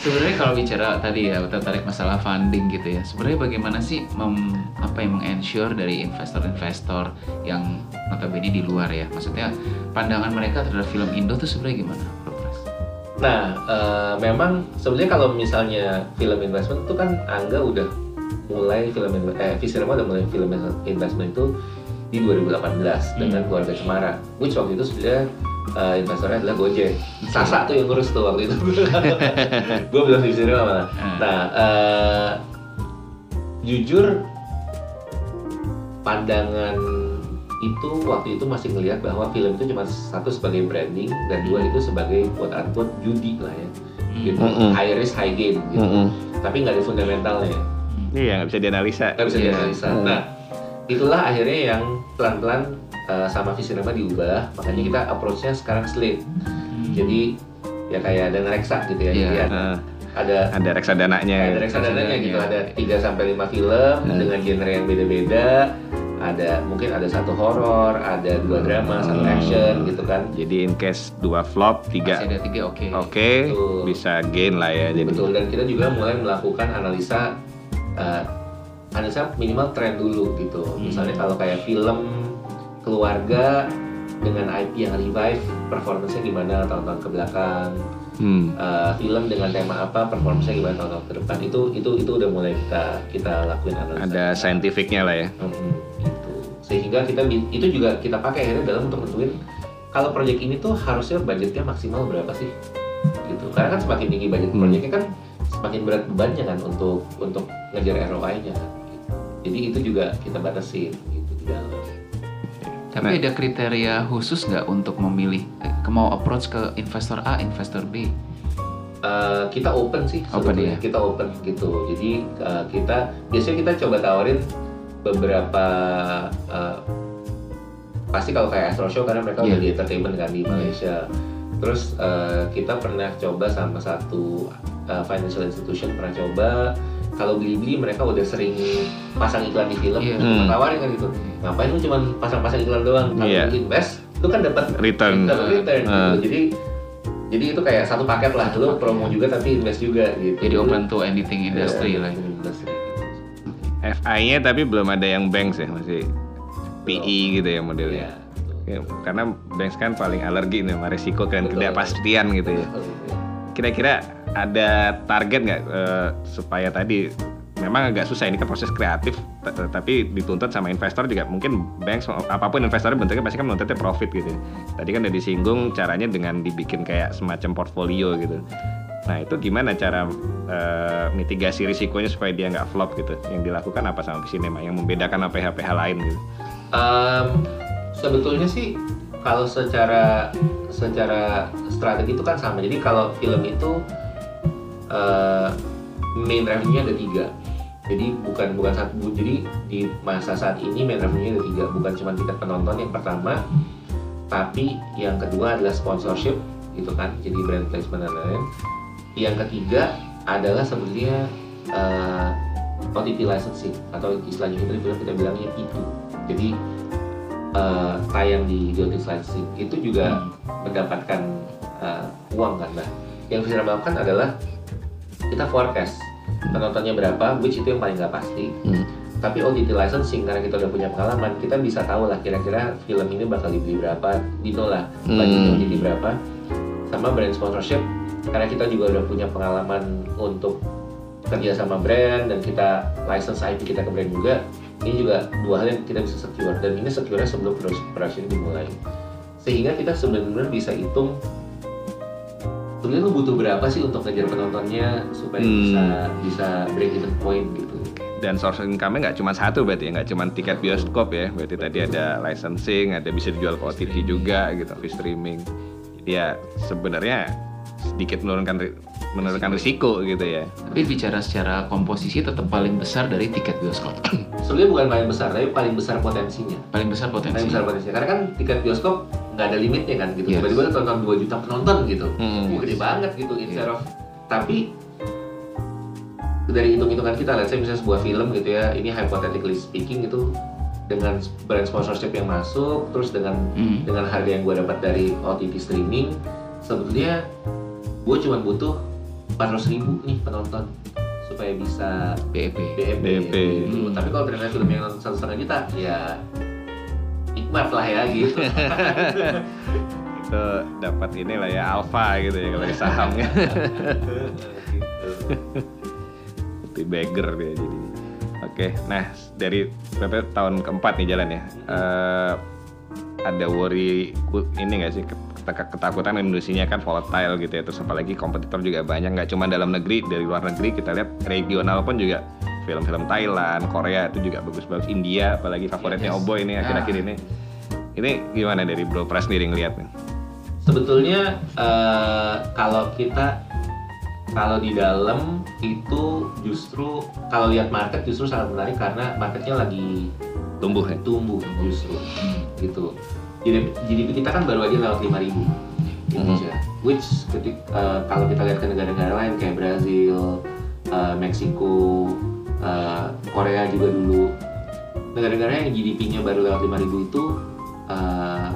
Sebenarnya kalau bicara tadi ya tertarik masalah funding gitu ya. Sebenarnya bagaimana sih mem, apa yang meng-ensure dari investor-investor yang notabene di luar ya. Maksudnya pandangan mereka terhadap film Indo tuh sebenarnya gimana? Nah, eh, memang sebenarnya kalau misalnya film investment itu kan Angga udah mulai film eh Visirama udah mulai film investment itu di 2018 dengan keluarga Cemara. Which waktu itu sebenarnya eh, investornya adalah Gojek. Sasa tuh yang ngurus tuh waktu itu. Gue belum di Visirama malah. Hmm. Nah, eh, jujur pandangan itu waktu itu masih ngelihat bahwa film itu cuma satu sebagai branding dan dua itu sebagai quote unquote judi lah ya gitu Mm-mm. high risk high gain gitu Mm-mm. tapi nggak ada fundamentalnya Iya nggak bisa dianalisa. nggak bisa Iya. dianalisa Hmm. nah itulah akhirnya yang pelan-pelan uh, sama Visinema diubah makanya kita approach-nya sekarang slate jadi ya kayak dana reksa gitu ya Iya. jadi ada, Heeh. ada ada reksadananya. ada reksadanya gitu Iya. ada 3 sampai 5 film Hmm. dengan genre yang beda-beda ada mungkin ada satu horor ada dua drama satu Hmm. action gitu kan Jadi in case dua flop, tiga Masih ada tiga oke. oke, Betul. bisa gain lah ya. Jadi Betul dan kita juga mulai melakukan analisa eh, analisa minimal tren dulu gitu. Misalnya kalau kayak film keluarga dengan IP yang revive, performance-nya gimana tahun-tahun ke belakang. Hmm. Eh, film dengan tema apa, performance-nya gimana tahun-tahun ke depan. Itu itu itu udah mulai kita kita lakuin analisa. Ada scientificnya lah ya. Mhm, gitu. Sehingga kita itu juga kita pakai akhirnya dalam untuk nentuin kalau proyek ini tuh harusnya budgetnya maksimal berapa sih? Gitu. Karena kan semakin tinggi budget Hmm. proyeknya kan semakin berat bebannya kan untuk untuk ngejar ROI-nya kan. Jadi itu juga kita batasin gitu di dalam. Tapi ada kriteria khusus nggak untuk memilih eh, mau approach ke investor A, investor B? Eh, kita open sih Open ya? kita open gitu jadi eh, kita biasanya kita coba tawarin beberapa eh, pasti kalau kayak Astro Show karena mereka Iya. udah di entertainment kan di Malaysia terus eh, kita pernah coba sama satu eh, financial institution pernah coba kalau beli-beli mereka udah sering pasang iklan di film Iya. kita Hmm. tawarin kan gitu ngapain lu cuma pasang-pasang iklan doang kalau Iya. lu invest lu kan dapat Return. dapat return gitu. Ah. jadi jadi itu kayak satu paket lah lu promo juga tapi invest juga gitu Jadi open to anything industry Iya, lah. industry gitu. FI-nya tapi belum ada yang banks ya masih PE gitu ya modelnya. Iya, betul. Ya, karena banks kan paling alergi nih sama resiko dan Betul. ketidakpastian gitu ya. Kira-kira ada target nggak eh, supaya tadi memang agak susah ini kan proses kreatif tapi dituntut sama investor juga mungkin banks apa pun investornya bentuknya pasti kan menuntutnya profit gitu. Tadi kan udah disinggung caranya dengan dibikin kayak semacam portfolio gitu. Nah itu gimana cara eh, mitigasi risikonya supaya dia nggak flop gitu? Yang dilakukan apa sama Visinema yang membedakan sama PH-PH lain gitu? Em, sebetulnya sih kalau secara secara strategi itu kan sama. Jadi kalau film itu eh, main revenue-nya ada tiga. Jadi bukan bukan satu. Jadi di masa saat ini main revenue-nya ada tiga. Bukan cuma tiket penonton yang pertama, tapi yang kedua adalah sponsorship gitu kan. Jadi brand placement dan lain-lain. Yang ketiga adalah sebenarnya eh, OTT licensing atau istilahnya kita film kita bilangnya P2. Jadi eh, tayang di OTT licensing itu juga mendapatkan eh, uang kan. Nah, yang bisa lakukan adalah kita forecast penontonnya berapa, which itu yang paling nggak pasti. Hmm. Tapi OTT licensing karena kita udah punya pengalaman, kita bisa tahu lah kira-kira film ini bakal dibeli berapa, dino lah budgetnya Hmm. OTT berapa. Sama brand sponsorship karena kita juga udah punya pengalaman untuk kerja sama brand dan kita license IP kita ke brand juga. Ini juga dua hal yang kita bisa secure dan ini secure sebelum production dimulai. Sehingga kita sebenarnya bisa hitung sebenarnya lu butuh berapa sih untuk ngejar penontonnya supaya Hmm. bisa bisa break even point gitu. dan source income-nya nggak cuma satu berarti ya nggak cuma tiket bioskop ya berarti tadi ada licensing ada bisa dijual ke OTT juga gitu free streaming jadi ya sebenarnya sedikit menurunkan menurunkan risiko gitu ya Tapi bicara secara komposisi tetap paling besar dari tiket bioskop. Sebenarnya bukan paling besar, tapi paling besar potensinya. paling besar potensi. Paling besar potensinya. Karena kan tiket bioskop nggak ada limitnya kan gitu. Yes. Tiba-tiba lu tonton 2 juta penonton gitu. Hmm. Gede banget gitu instead of tapi dari hitung-hitungan kita, let's say misalnya sebuah film gitu ya, ini hypothetically speaking itu dengan brand sponsorship yang masuk terus dengan Hmm. dengan harga yang gue dapat dari OTT streaming sebetulnya gue cuma butuh 400 ribu nih penonton supaya bisa BEP. BEP, BEP. gitu. Hmm. tapi kalau ternyata film yang satu setengah juta ya nikmat lah ya gitu. Itu dapat inilah ya alfa gitu ya kalau di sahamnya seperti beggar dia jadi oke nah dari berapa tahun keempat nih jalan ya? Eh, ada worry ini nggak sih ket- ketakutan industri-nya kan volatile gitu ya. Terus apalagi kompetitor juga banyak nggak cuma dalam negeri dari luar negeri kita lihat regional pun juga film-film Thailand Korea itu juga bagus-bagus India apalagi favoritnya Yes. Obo ini akhir-akhir Ah. ini ini gimana dari Bro Pras sendiri ngeliat nih sebetulnya eh, kalau kita kalau di dalam itu justru kalau lihat market justru sangat menarik karena marketnya lagi tumbuh ya tumbuh justru Hmm. gitu jadi GDP kita kan baru aja lewat 5000 Indonesia which ketik eh, kalau kita lihat ke negara-negara lain kayak Brazil eh, Meksiko eh, Korea juga dulu. Negara-negara yang GDP-nya baru lewat 5000 itu eh,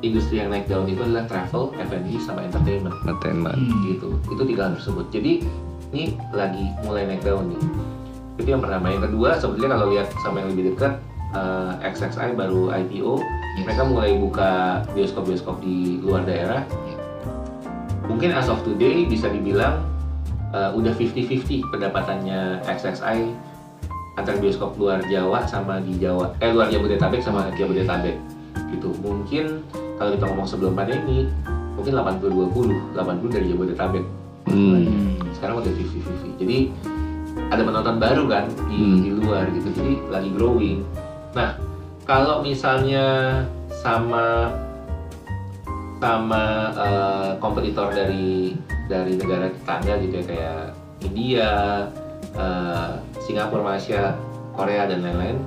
industri yang naik daun itu adalah travel, F&B sama entertainment. Entertainment. Hmm. gitu. Itu tiga hal tersebut. Jadi ini lagi mulai naik daun nih. Itu yang pertama. Yang kedua sebetulnya kalau lihat sama yang lebih dekat eh, XXI baru IPO Yes. mereka mulai buka bioskop-bioskop di luar daerah. Iya. mungkin as of today bisa dibilang eh, udah 50-50 pendapatannya XXI antara bioskop luar Jawa sama di Jawa eh luar Jabodetabek sama Jabodetabek gitu mungkin kalau kita ngomong sebelum pandemi mungkin 80-20 80 dari Jabodetabek Hmm. Sekarang udah 50-50 jadi ada penonton baru kan di, Hmm. di luar gitu jadi lagi growing nah kalau misalnya sama sama eh, kompetitor dari dari negara tetangga gitu ya kayak India, eh, Singapura, Malaysia, Korea dan lain-lain.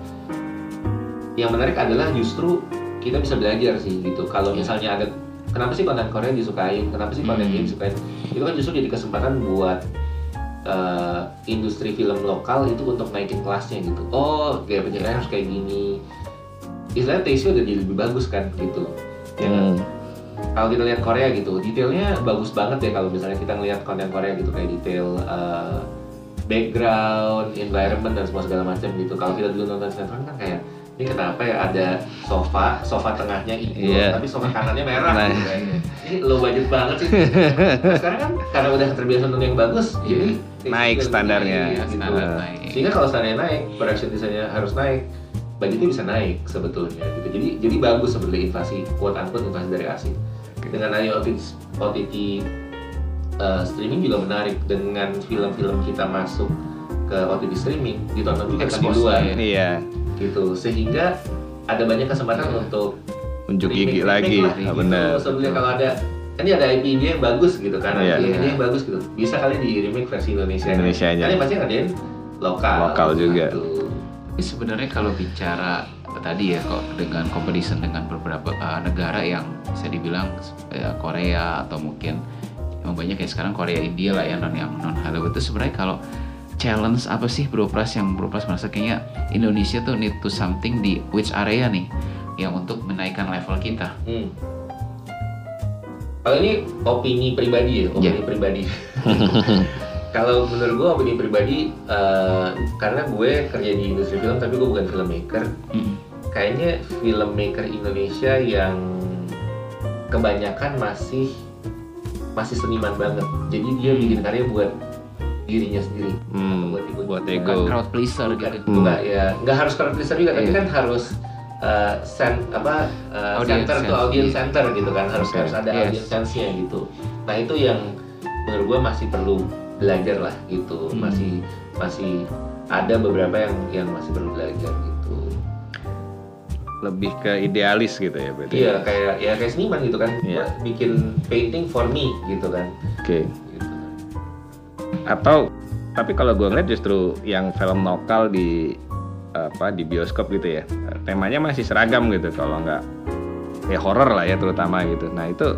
Yang menarik adalah justru kita bisa belajar sih gitu. Kalau misalnya ada kenapa sih konten Korea disukain? Kenapa sih konten Hmm. ini disukain? Itu kan justru jadi kesempatan buat eh, industri film lokal itu untuk naikin kelasnya gitu. Oh gaya penceritaannya harus kayak gini. Istilahnya taste-nya udah jadi lebih bagus kan gitu. Ya kan? Hmm. kalau kita lihat Korea gitu detailnya bagus banget ya kalau misalnya kita ngelihat konten Korea gitu kayak detail eh, background environment dan semua segala macam gitu kalau kita dulu nonton sinetron kan kayak ini kenapa ya ada sofa sofa tengahnya hijau Iya. tapi sofa kanannya merah Nah. gitu kan. ini low budget banget sih Nah, sekarang kan karena udah terbiasa nonton yang bagus jadi Naik standarnya. naik, gitu. Standar naik. sehingga kalau standarnya naik production desainnya harus naik budgetnya bisa naik sebetulnya gitu jadi jadi bagus sebetulnya invasi quote unquote invasi dari asing dengan adanya OTT, OTT uh, streaming juga menarik dengan film-film kita masuk ke OTT streaming ditonton juga kan di luar ya. iya gitu sehingga ada banyak kesempatan untuk unjuk gigi lagi remake lah, Ah, gitu. benar sebetulnya kalau ada kan ini ada IP dia yang bagus gitu kan Iya. IP dia yang bagus gitu bisa kali di remake versi Indonesia Indonesianya. kalian pasti ngadain lokal Lokal juga. gitu. Tapi sebenarnya kalau bicara tadi ya kok dengan competition dengan beberapa uh, negara yang bisa dibilang uh, Korea atau mungkin yang banyak kayak sekarang Korea India lah ya non yang non Hollywood itu sebenarnya kalau challenge apa sih Bro Pras yang Bro Pras merasa kayaknya Indonesia tuh need to something di which area nih yang untuk menaikkan level kita. Hmm. Kalau ini opini pribadi ya, opini Iya. pribadi. Kalau menurut gue opini pribadi, eh, karena gue kerja di industri film tapi gue bukan filmmaker. Mm. Kayaknya filmmaker Indonesia yang kebanyakan masih masih seniman banget. Jadi dia bikin karya buat dirinya sendiri. Hmm, Buat ibu- buat ego. Bukan crowd pleaser bukan, gitu. Hmm. bukan, ya nggak harus crowd pleaser juga tapi Iya. kan harus uh, sen, apa uh, Audience center to sense, audience iya. center gitu kan harus Oke, harus ada yes. audience sense-nya gitu nah itu yang menurut gua masih perlu belajar lah gitu Hmm. masih masih ada beberapa yang yang masih perlu belajar gitu lebih ke idealis gitu ya berarti. Iya kayak ya kayak seniman gitu kan. Iya. Gua bikin painting for me gitu kan. Oke. Gitu. atau tapi kalau gue ngeliat justru yang film lokal di apa di bioskop gitu ya temanya masih seragam gitu kalau nggak ya horror lah ya terutama gitu. Nah itu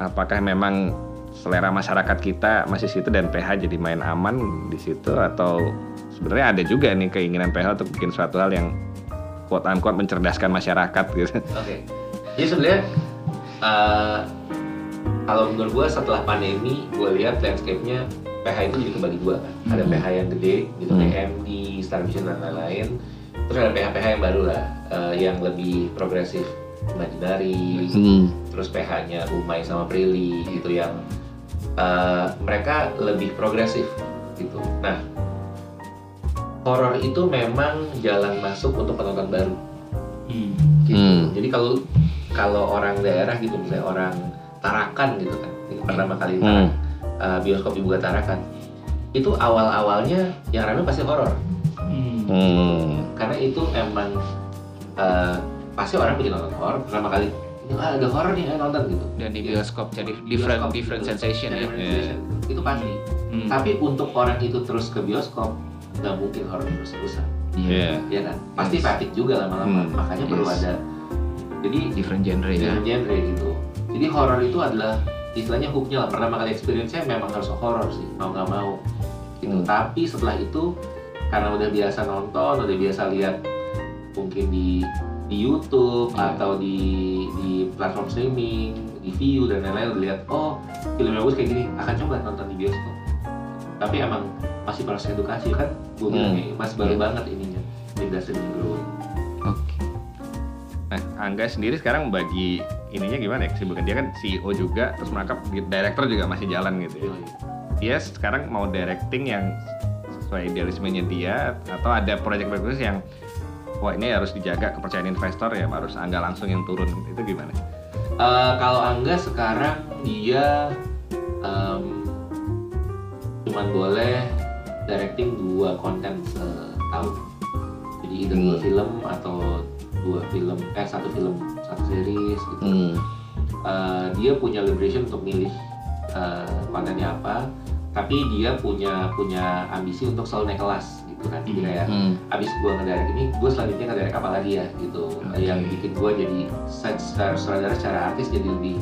apakah memang selera masyarakat kita masih situ dan PH jadi main aman di situ? Atau sebenarnya ada juga nih keinginan PH untuk bikin suatu hal yang quote unquote mencerdaskan masyarakat gitu. Oke. Jadi sebenarnya uh, kalau menurut gue setelah pandemi gue lihat landscape-nya PH itu jadi kembali dua kan. Ada Hmm. PH yang gede gitu Hmm. kayak MD, Star Vision dan lain-lain. Terus ada PH-PH yang baru lah uh, yang lebih progresif, Imaginary, Hmm. terus PH-nya Umay sama Prilly gitu yang uh, mereka lebih progresif gitu. Nah, horor itu memang jalan masuk untuk penonton baru Hmm. gitu. Hmm. Jadi kalau kalau orang daerah gitu misalnya orang Tarakan gitu kan, ini pertama kali Hmm. Tarak- uh, bioskop dibuka Tarakan, itu awal-awalnya yang ramai pasti horor Hmm. Hmm. karena itu emang uh, pasti orang bikin nonton horor pertama kali ini ah, ada horor nih ayo nonton gitu. Dan di Iya. bioskop jadi different Bioskop different gitu. sensation ya. Different Iya. Itu pasti. Hmm. Tapi untuk orang itu terus ke bioskop nggak mungkin horor terus-terusan, Iya. ya kan? Pasti Yes. fatigue juga lama-lama. Hmm. Makanya perlu Yes. ada. Jadi different genre ya. different genre gitu. Jadi horor itu adalah istilahnya hooknya lah. Pertama kali experience-nya memang harus horor sih, mau nggak mau. Gitu. Hmm. Tapi setelah itu karena udah biasa nonton, udah biasa lihat mungkin di di YouTube Iya. atau di di platform streaming, di view dan lain-lain lihat oh film bagus kayak gini akan coba nonton di bioskop. Tapi emang masih proses edukasi kan, gue bilang Hmm. kayak masih baru Iya. banget ininya industri growing. Oke. Nah, Angga sendiri sekarang bagi ininya gimana ya kesibukan dia kan CEO juga, terus mereka director juga masih jalan gitu ya. Dia sekarang mau directing yang sesuai idealismenya dia atau ada proyek bagus yang wah ini harus dijaga kepercayaan investor ya harus Angga langsung yang turun itu gimana? Eh, kalau Angga sekarang dia em, cuman boleh directing dua konten setahun. Jadi either dua Hmm. film atau dua film, eh satu film, satu series gitu. Hmm. Eh, dia punya liberation untuk milih eh, kontennya apa, tapi dia punya punya ambisi untuk selalu naik kelas gitu kan. Jadi Hmm. kayak Hmm. abis gua ngedirect ini, gue selanjutnya ngedirect apa lagi ya gitu. Oke. Yang bikin gua jadi secara sutradara, secara artis jadi lebih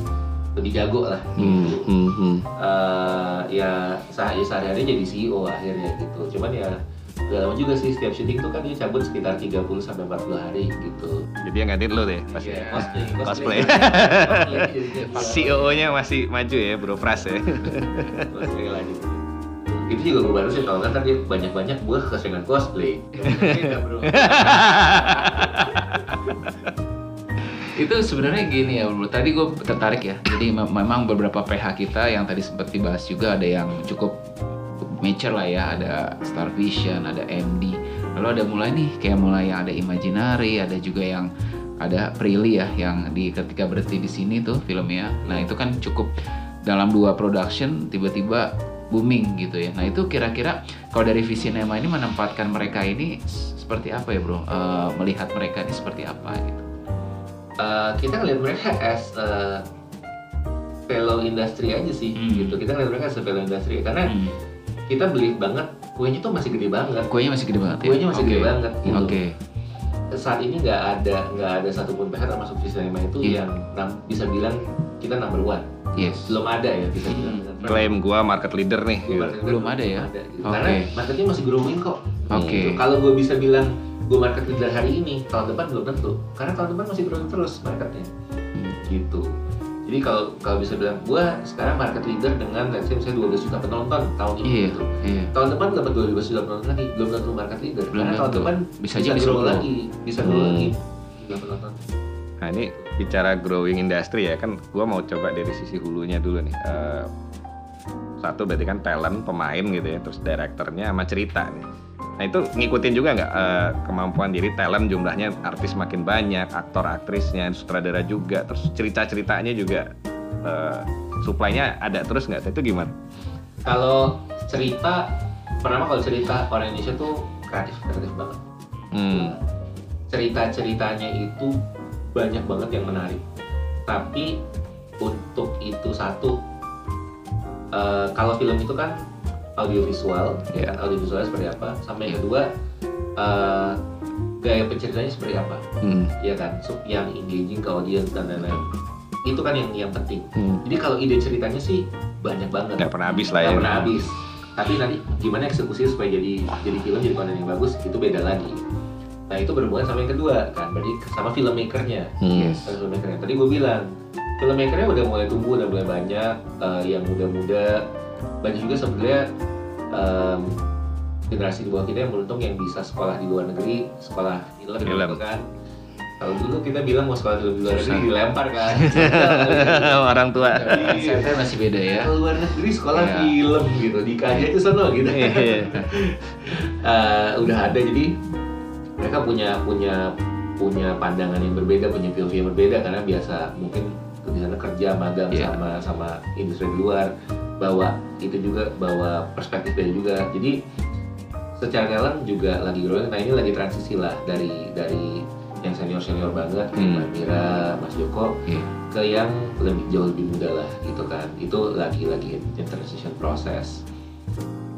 lebih jago lah. Hmm. Gitu. Hmm. Hmm. Eh, ya sehari sehari jadi CEO akhirnya gitu. Cuman ya udah lama juga sih setiap syuting tuh kan dia cabut sekitar 30 sampai 40 hari gitu. Jadi yang gantiin lo deh pasti. Iya, cosplay, Cosplay. Cosplay, dia CEO-nya masih maju ya, Bro Pras ya. cosplay lagi. Itu juga gue baru sih tau kan dia banyak-banyak gue keseringan cosplay. Beda, bro. Itu sebenarnya gini ya, bro. Tadi gue tertarik ya. Jadi me- memang beberapa PH kita yang tadi sempat dibahas juga ada yang cukup mature lah ya. Ada Star Vision, ada MD. Lalu ada mulai nih kayak mulai yang ada Imaginary, ada juga yang ada Prilly ya yang di ketika berhenti di sini tuh filmnya. Nah itu kan cukup dalam dua production tiba-tiba booming gitu ya. Nah itu kira-kira kalau dari Visinema ini menempatkan mereka ini seperti apa ya bro? Eh, melihat mereka ini seperti apa gitu? Eh, kita ngeliat mereka as a fellow industry aja sih Hmm. gitu kita ngeliat mereka as a fellow industry karena Hmm. kita beli banget kuenya tuh masih gede banget Kuenya masih gede banget ya? kuenya masih Oke. gede banget gitu Oke. saat ini nggak ada nggak ada satupun PH termasuk Visinema itu Iya. yang nam- bisa bilang kita number one Yes. belum ada ya bisa Hmm. bilang Klaim gua market leader nih. Gua gitu. market Belum leader ada ya? gitu. Oke. karena marketnya masih growing kok Oke. Gitu. kalau gue bisa bilang gue market leader hari ini tahun depan belum tentu karena tahun depan masih growing terus marketnya gitu jadi kalau kalau bisa bilang gue sekarang market leader dengan let's say misalnya 12 juta penonton tahun ini Iya. gitu Iya. tahun depan dapat 12 juta penonton lagi belum tentu market leader Belum karena tahun tentu. depan Bisa aja bisa grow lagi bisa grow Hmm. lagi jumlah penonton Nah ini bicara growing industry ya kan gua mau coba dari sisi hulunya dulu nih. Eh, satu berarti kan talent pemain gitu ya, terus direkturnya sama cerita nih. Nah itu ngikutin juga nggak eh, kemampuan jadi talent jumlahnya artis makin banyak, aktor aktrisnya, sutradara juga, terus cerita ceritanya juga eh, supply-nya ada terus nggak? Itu gimana? kalau cerita pertama kalau cerita orang Indonesia tuh kreatif kreatif banget Hmm. cerita ceritanya itu banyak banget yang menarik tapi untuk itu satu eh, kalau film itu kan audiovisual kan audiovisualnya seperti apa sama yang kedua eh, gaya penceritanya seperti apa Hmm. ya kan So, yang engaging ke audience dan lain-lain itu kan yang yang penting Hmm. jadi kalau ide ceritanya sih banyak banget Nggak pernah habis lah ya. nggak pernah habis tapi nanti gimana eksekusinya supaya jadi jadi film jadi konten yang bagus itu beda lagi Nah itu berhubungan sama yang kedua kan, berarti sama filmmakernya. Hmm. Yes. Sama filmmakernya. Tadi gue bilang, filmmakernya udah mulai tumbuh, udah mulai banyak, eh, yang muda-muda, banyak juga sebenarnya em, generasi di bawah kita yang beruntung yang bisa sekolah di luar negeri, sekolah film, Film. gitu kan. Kalau dulu kita bilang mau sekolah film di luar negeri Susah. dilempar kan. Orang tua. Saya masih beda ya. Ke luar negeri sekolah Iya. film gitu, di aja itu sono gitu. Eh, udah ada jadi mereka punya punya punya pandangan yang berbeda, punya POV yang berbeda karena biasa mungkin di sana kerja magang Iya. sama sama industri di luar bawa itu juga bawa perspektif beda juga. Jadi secara talent juga lagi growing. Nah ini lagi transisi lah dari dari yang senior senior banget kayak Hmm. Mbak Mira, Mas Joko Iya. ke yang lebih jauh lebih muda lah gitu kan. Itu lagi lagi in transition proses.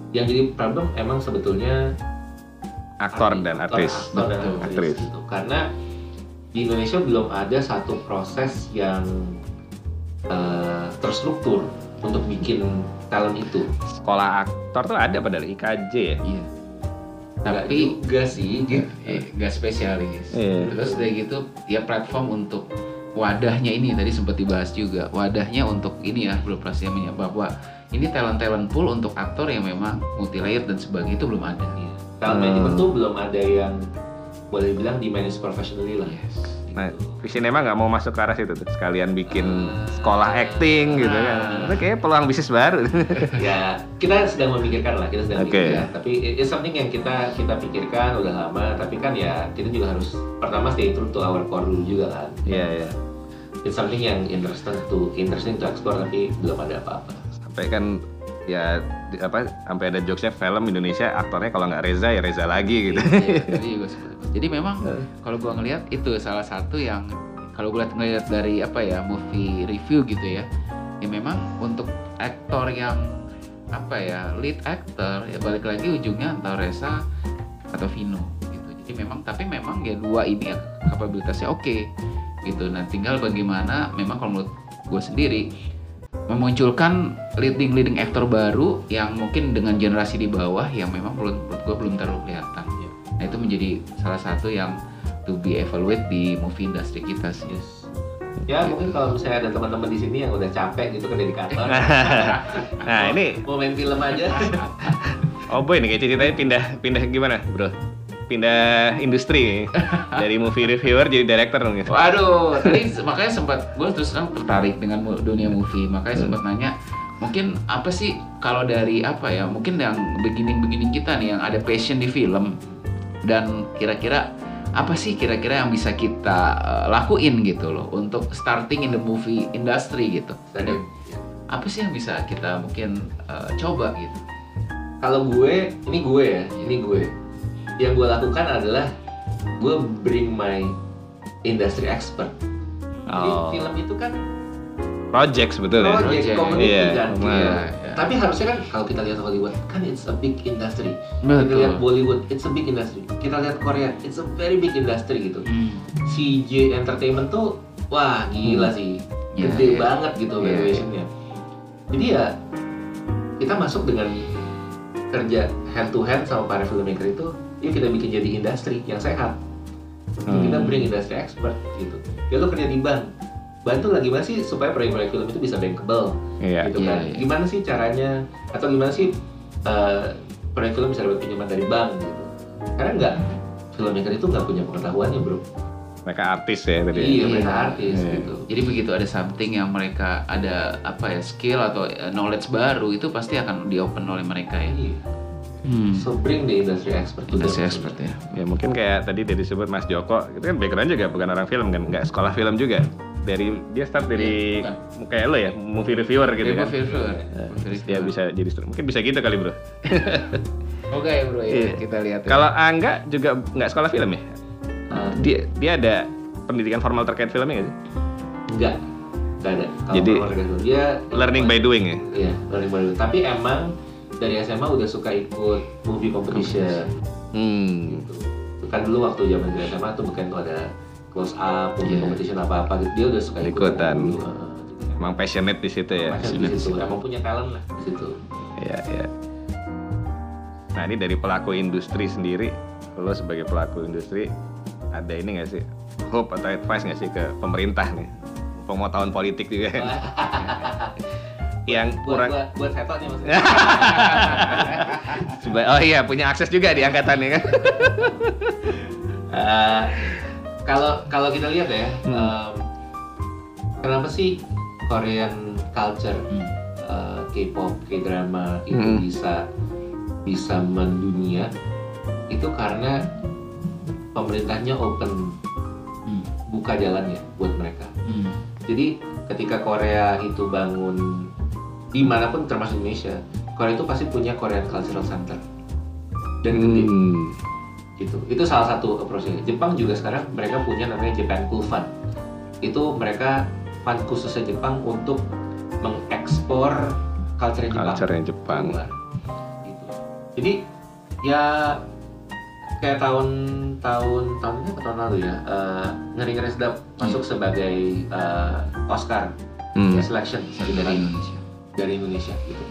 Yang jadi problem emang sebetulnya Aktor dan artis. aktor dan Betul. aktris, Aktris. gitu. Karena di Indonesia belum ada satu proses yang eh, terstruktur untuk bikin talent itu. Sekolah aktor tuh ada padahal IKJ ya. Iya. Tapi juga sih. eh, nggak spesialis. Iya. Terus dari gitu ya platform untuk wadahnya ini tadi sempat dibahas juga wadahnya untuk ini ya beroperasinya bahwa ini talent talent pool untuk aktor yang memang multi layer dan sebagainya itu belum ada. Iya. Talent Hmm. management tuh belum ada yang boleh bilang di manage professionally lah. Yes. Nah. Visinema nggak mau masuk ke arah situ tuh, sekalian bikin Eh, sekolah acting gitu kan. ah. Itu kayaknya peluang bisnis baru. ya kita sedang memikirkan lah kita sedang Oke. memikirkan tapi it- it's something yang kita kita pikirkan udah lama tapi kan ya kita juga harus pertama stay true to our core dulu juga kan Iya, iya. it's something yang interesting to interesting to explore tapi belum ada apa-apa Sampai kan ya di- apa sampai ada jokesnya film Indonesia aktornya kalau nggak Reza ya Reza lagi gitu. Iya, tadi juga seperti itu. Jadi memang kalau gua ngelihat itu salah satu yang kalau gue ngelihat dari apa ya movie review gitu ya, ya memang untuk aktor yang apa ya lead actor ya balik lagi ujungnya antara Reza atau Vino gitu. Jadi memang tapi memang ya dua ini ya kapabilitasnya oke gitu. Nah tinggal bagaimana memang kalau menurut gue sendiri memunculkan leading leading aktor baru yang mungkin dengan generasi di bawah yang memang menurut, menurut gue belum terlalu kelihatan. Nah itu menjadi salah satu yang to be evaluate di movie industry kita sih. ya mungkin kalau misalnya ada teman-teman di sini yang udah capek gitu kan dari kantor nah, ini mau main film aja oh boy nih kayak ceritanya pindah pindah gimana, Bro? Pindah industri. Dari movie reviewer jadi director dong gitu. Waduh, tadi makanya sempat gue terus terang tertarik dengan dunia movie, makanya sempat nanya mungkin apa sih kalau dari apa ya mungkin yang beginning-beginning kita nih yang ada passion di film dan kira-kira apa sih kira-kira yang bisa kita uh, lakuin gitu loh untuk starting in the movie industry gitu. Ada. Apa sih yang bisa kita mungkin uh, coba gitu? Kalau gue ini gue ya ini gue yang gue lakukan adalah gue bring my industry expert jadi Oh. film itu kan Project sebetulnya. project Project. community Iya, kan benar. Iya, iya. tapi harusnya kan kalau kita lihat Hollywood kan it's a big industry kita betul lihat Bollywood it's a big industry kita lihat Korea it's a very big industry gitu Hmm. CJ Entertainment tuh wah gila sih Iya, gede iya. banget gitu Iya, valuationnya jadi ya kita masuk dengan kerja hand to hand sama para filmmaker itu yuk kita bikin jadi industri yang sehat Hmm. kita bring industry expert gitu ya lo kerja di bank bantu lah gimana sih supaya proyek-proyek film itu bisa bankable Iya. gitu kan Iya, iya. gimana sih caranya atau gimana sih eh, proyek film bisa dapat pinjaman dari bank gitu karena nggak filmmaker itu nggak punya pengetahuannya bro Mereka artis ya tadi. iya Iya. mereka artis Iya. gitu Jadi begitu ada something yang mereka ada apa ya skill atau eh, knowledge baru itu pasti akan di open oleh mereka ya. Iya. Hmm. so bring the industry expert. Industry expert ya. Ya mungkin kayak tadi dari disebut Mas Joko, itu kan background juga bukan orang film kan, nggak sekolah film juga. Dari dia start dari Iya, kayak lo ya, movie reviewer gitu Jadi kan. movie reviewer. Eh, Movie terus dia reviewer. bisa jadi mungkin bisa gitu kali bro. Oke ya bro ya Iya. kita lihat. ya. Kalau Angga juga nggak sekolah film ya? Uh, Dia dia ada pendidikan formal terkait filmnya nggak sih? enggak enggak ada Kalau Jadi, dia Learning by doing ya. iya learning by doing tapi emang dari SMA udah suka ikut movie competition Hmm. gitu kan dulu waktu zaman di SMA tuh bukan tuh ada close up movie Iya. competition apa apa gitu dia udah suka ikut Ikutan. dulu, jadi Emang passionate di situ ya. emang di situ emang punya talent lah di situ Iya iya. Nah ini dari pelaku industri sendiri, lo sebagai pelaku industri ada ini nggak sih hope atau advice nggak sih ke pemerintah nih? Tahun politik juga. yang buat kurang buat, buat seto nih maksudnya. Seba- oh iya punya akses juga di angkatan ini kan Eh, kalau kalau kita lihat ya, Hmm. em, kenapa sih Korean culture, Hmm. eh, K-pop, K-drama itu Hmm. bisa bisa mendunia? Itu karena pemerintahnya open, Hmm. buka jalannya buat mereka. Hmm. Jadi ketika Korea itu bangun di mana pun termasuk Indonesia, Korea itu pasti punya Korean Cultural Center dan gede Hmm. gitu. Itu salah satu approach-nya. Jepang juga sekarang mereka punya namanya Japan Cool Fund. Itu mereka fund khususnya Jepang untuk mengekspor culture Jepang. culture yang Jepang keluar. Gitu. Jadi ya kayak tahun tahun tahun ini atau tahun lalu ya eh, ngeri ngeri sedap masuk sebagai eh, Oscar Hmm. selection dari Indonesia. Dari Indonesia gitu.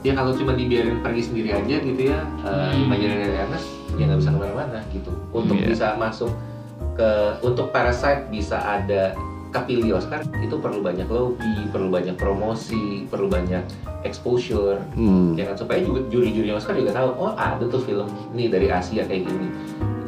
Ya kalau cuma dibiarin pergi sendiri aja gitu ya, uh, Hmm. Imaginary Ernest ya nggak bisa ke mana-mana gitu. Untuk Iya. bisa masuk ke untuk Parasite bisa ada kepilih Oscar itu perlu banyak lobby, perlu banyak promosi, perlu banyak exposure, Hmm. ya kan supaya juga juri-juri Oscar juga tahu oh ada tuh film nih dari Asia kayak gini.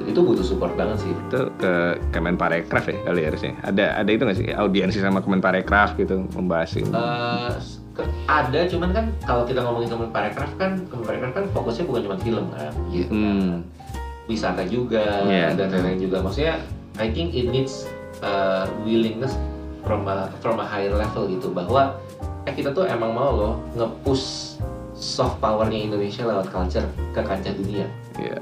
Itu, butuh support banget sih. itu ke Kemenparekraf ya kali harusnya ada ada itu nggak sih audiensi sama Kemenparekraf gitu membahas ini Eh, ke- ada cuman kan kalau kita ngomongin Kemenparekraf kan Kemenparekraf kan fokusnya bukan cuma film kan Iya. Hmm. wisata juga Iya, dan lain-lain juga maksudnya I think it needs uh, willingness from a from a higher level gitu bahwa eh kita tuh emang mau loh nge-push soft powernya Indonesia lewat culture ke kancah dunia Iya.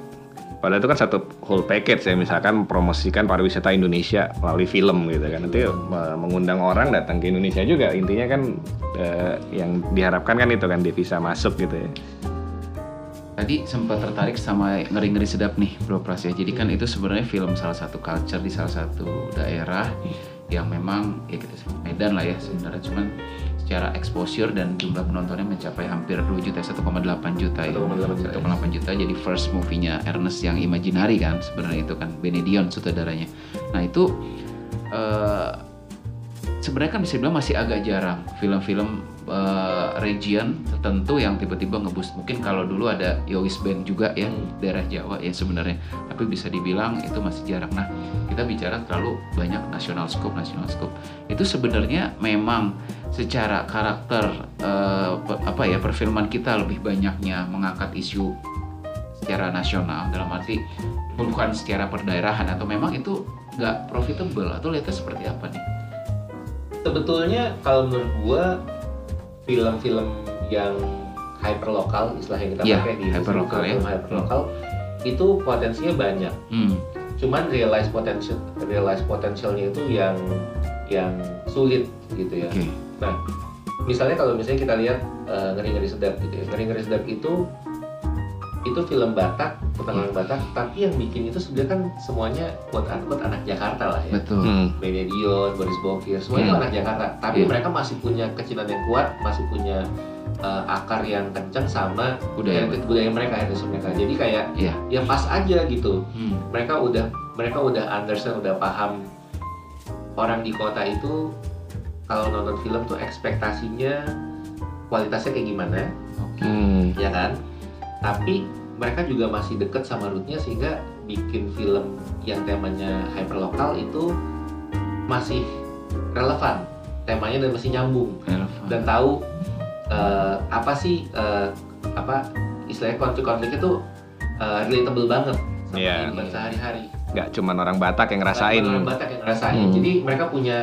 Padahal itu kan satu whole package ya, misalkan promosikan pariwisata Indonesia melalui film gitu kan. Nanti mengundang orang datang ke Indonesia juga. Intinya kan eh, yang diharapkan kan itu kan devisa masuk gitu ya. Tadi sempat tertarik sama ngeri-ngeri sedap nih Bro Pras ya. Jadi kan itu sebenarnya film salah satu culture di salah satu daerah yang memang ya kita sebut Medan lah ya sebenarnya cuman secara exposure dan jumlah penontonnya mencapai hampir 2 juta 1,8 juta ya. 1,8 juta. 1,8 juta. Jadi first movie-nya Ernest yang Imaginary kan sebenarnya itu kan Benedion sutradaranya. Nah itu eh, sebenarnya kan bisa dibilang masih agak jarang film-film eh, region tertentu yang tiba-tiba ngeboost mungkin kalau dulu ada Yowis Band juga ya Hmm. daerah Jawa ya sebenarnya tapi bisa dibilang itu masih jarang nah kita bicara terlalu banyak national scope national scope itu sebenarnya memang secara karakter pe- apa ya perfilman kita lebih banyaknya mengangkat isu secara nasional dalam arti bukan secara perdaerahan atau memang itu nggak profitable atau lihatnya seperti apa nih? Sebetulnya kalau menurut gua film-film yang hyperlokal istilah yang kita Iya, pakai di hyperlokal ya. hyperlokal itu potensinya banyak Hmm. cuman realize potential realize potensialnya itu yang yang sulit gitu ya Oke. nah misalnya kalau misalnya kita lihat eh, ngeri ngeri sedap gitu ya ngeri ngeri sedap itu itu film Batak bukan Hmm. Batak tapi yang bikin itu sebenarnya kan semuanya quote unquote anak Jakarta lah ya Betul. Hmm. Benedion, Boris Bokir, semuanya itu Hmm. anak Jakarta. Tapi Iya. mereka masih punya kecilan yang kuat, masih punya uh, akar yang kencang sama Budaya. heritage budaya mereka, heritage mereka. Jadi kayak Iya. ya pas aja gitu. Hmm. Mereka udah mereka udah understand, udah paham orang di kota itu kalau nonton film tuh ekspektasinya kualitasnya kayak gimana, Oke. Hmm. ya kan? Tapi mereka juga masih deket sama rootnya sehingga bikin film yang temanya hyperlokal itu masih relevan temanya dan masih nyambung Relevan. dan tahu eh, apa sih eh, apa istilahnya konflik-konflik itu eh, relatable banget sama Iya. kehidupan sehari-hari. Nggak cuma orang Batak yang ngerasain. Orang Batak yang ngerasain. Hmm. Jadi mereka punya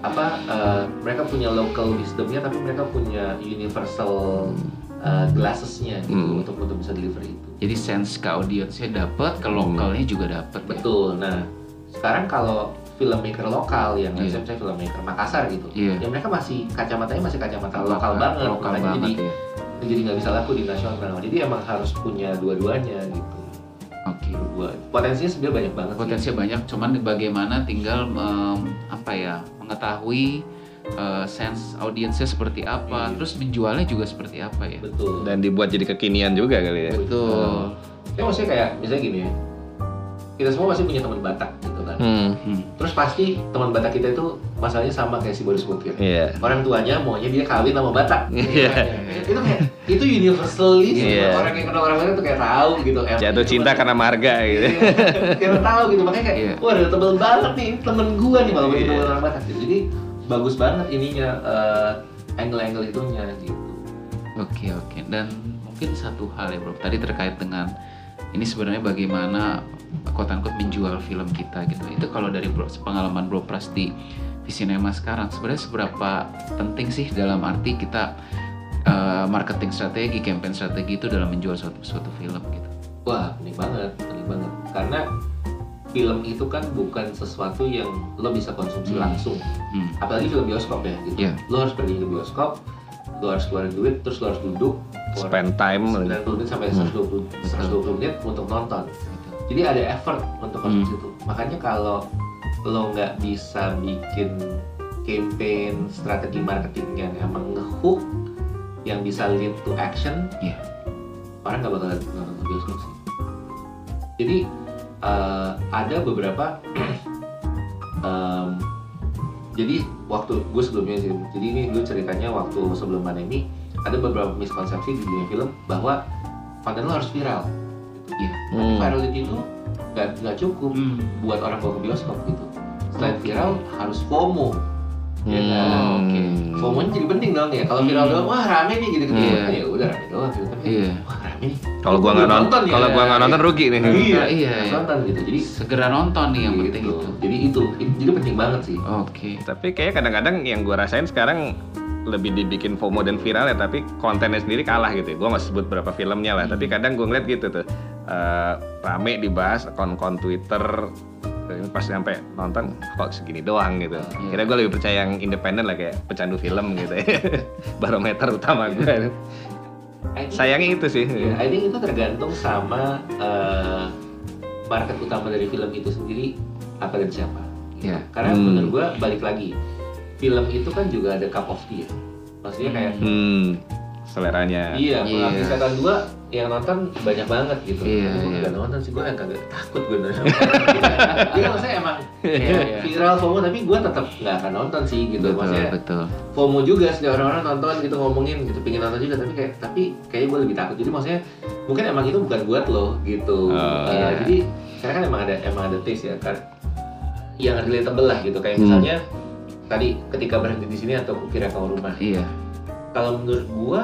apa? eh, mereka punya local wisdomnya, tapi mereka punya universal eh, glassesnya gitu Hmm. untuk untuk bisa deliver itu. Jadi sense ke audiensnya dapat, ke lokalnya juga dapat. ya? Betul. Nah, sekarang kalau filmmaker lokal yang Iya. misalnya filmmaker Makassar gitu, Iya. ya mereka masih kacamatanya masih kacamata lokal, banget, Lokal makanya banget jadi ya. jadi nggak bisa laku di nasional. Jadi emang harus punya dua-duanya gitu. Oke. Dua. Potensinya sebenarnya banyak banget. sih. Potensinya banyak, cuman bagaimana tinggal em, apa ya mengetahui eh, sense audiensnya seperti apa, Iya. terus menjualnya juga seperti apa ya. betul Dan dibuat jadi kekinian juga kali ya. Betul. ya maksudnya kayak misalnya gini ya kita semua pasti punya teman Batak gitu kan Hmm. Hmm. terus pasti teman Batak kita itu masalahnya sama kayak si Boris Bukir Iya. orang tuanya maunya dia kawin sama Batak Iya. itu kayak itu universally Iya. orang yang kenal orang Batak tuh kayak tahu gitu Jatuh cinta karena marga gitu. Kita tahu gitu makanya kayak Iya. wah ada tebel banget nih temen gua nih malah yeah. orang Batak gitu. Jadi bagus banget ininya eh, angle-angle itunya gitu. Oke oke dan mungkin satu hal ya bro tadi terkait dengan ini sebenarnya bagaimana quote unquote menjual film kita gitu itu kalau dari bro, pengalaman bro pras di Visinema sekarang sebenarnya seberapa penting sih dalam arti kita eh, marketing strategi campaign strategi itu dalam menjual suatu suatu film gitu Wah penting banget, penting banget. Karena film itu kan bukan sesuatu yang lo bisa konsumsi Hmm. langsung. hmm. Apalagi film bioskop ya gitu. Iya. Lo harus pergi ke bioskop, lo harus keluarin duit, terus lo harus duduk. Spend time. 90 menit sampai Hmm. 120, 120 menit untuk nonton. Jadi ada effort untuk Hmm. konsumsi itu. Makanya kalau lo nggak bisa bikin campaign strategi marketing yang emang ngehook yang bisa lead to action, Iya. orang nggak bakal nonton bioskop sih. Jadi eh, ada beberapa em, jadi waktu gue sebelumnya sih, jadi ini dulu ceritanya waktu sebelum pandemi ada beberapa miskonsepsi di dunia film bahwa konten lo harus viral. Gitu. Iya. Tapi Hmm. virality itu nggak nggak cukup Hmm. buat orang bawa ke bioskop gitu. Selain viral harus FOMO. Ya kan? Oh, oke. FOMO-nya jadi penting dong ya. Kalau viral Hmm. doang, wah rame nih gitu gitu. Iya. Ya udah rame doang gitu. Iya. wah rame nih. Kalau gua nggak nonton, ya. kalau gua nggak nonton rugi nih. Iya, Iya, iya, iya. nonton gitu. Jadi segera nonton nih yang gitu. penting itu Jadi itu, itu jadi penting banget sih. oke Tapi kayak kadang-kadang yang gua rasain sekarang lebih dibikin FOMO dan viral ya tapi kontennya sendiri kalah gitu gue nggak sebut berapa filmnya lah tapi kadang gue ngeliat gitu tuh eh, rame dibahas akun-akun Twitter pas sampai nonton kok segini doang gitu Iya. kira gue lebih percaya yang independen lah kayak pecandu film gitu ya barometer utama gue I think- sayangnya itu sih Ya, I think itu tergantung sama eh, market utama dari film itu sendiri apa dan siapa. ya Karena Hmm. menurut gua balik lagi, film itu kan juga ada cup of tea ya. Maksudnya kayak hmm seleranya iya, Iya. pengabdi setan dua yang nonton banyak banget gitu. Iya, Tapi gua iya. nggak nonton sih, gue yang kagak takut gue nonton. Jadi maksudnya emang Iya, iya. viral FOMO tapi gue tetap nggak akan nonton sih gitu. betul Maksudnya betul FOMO juga sih orang-orang nonton gitu ngomongin gitu pingin nonton juga tapi kayak tapi kayaknya gue lebih takut jadi maksudnya mungkin emang itu bukan buat lo gitu Oh, Eh, iya. jadi karena kan emang ada emang ada taste ya kan yang relatable lah gitu kayak Hmm. misalnya tadi ketika berhenti di sini atau kukira kau rumah iya kalau menurut gua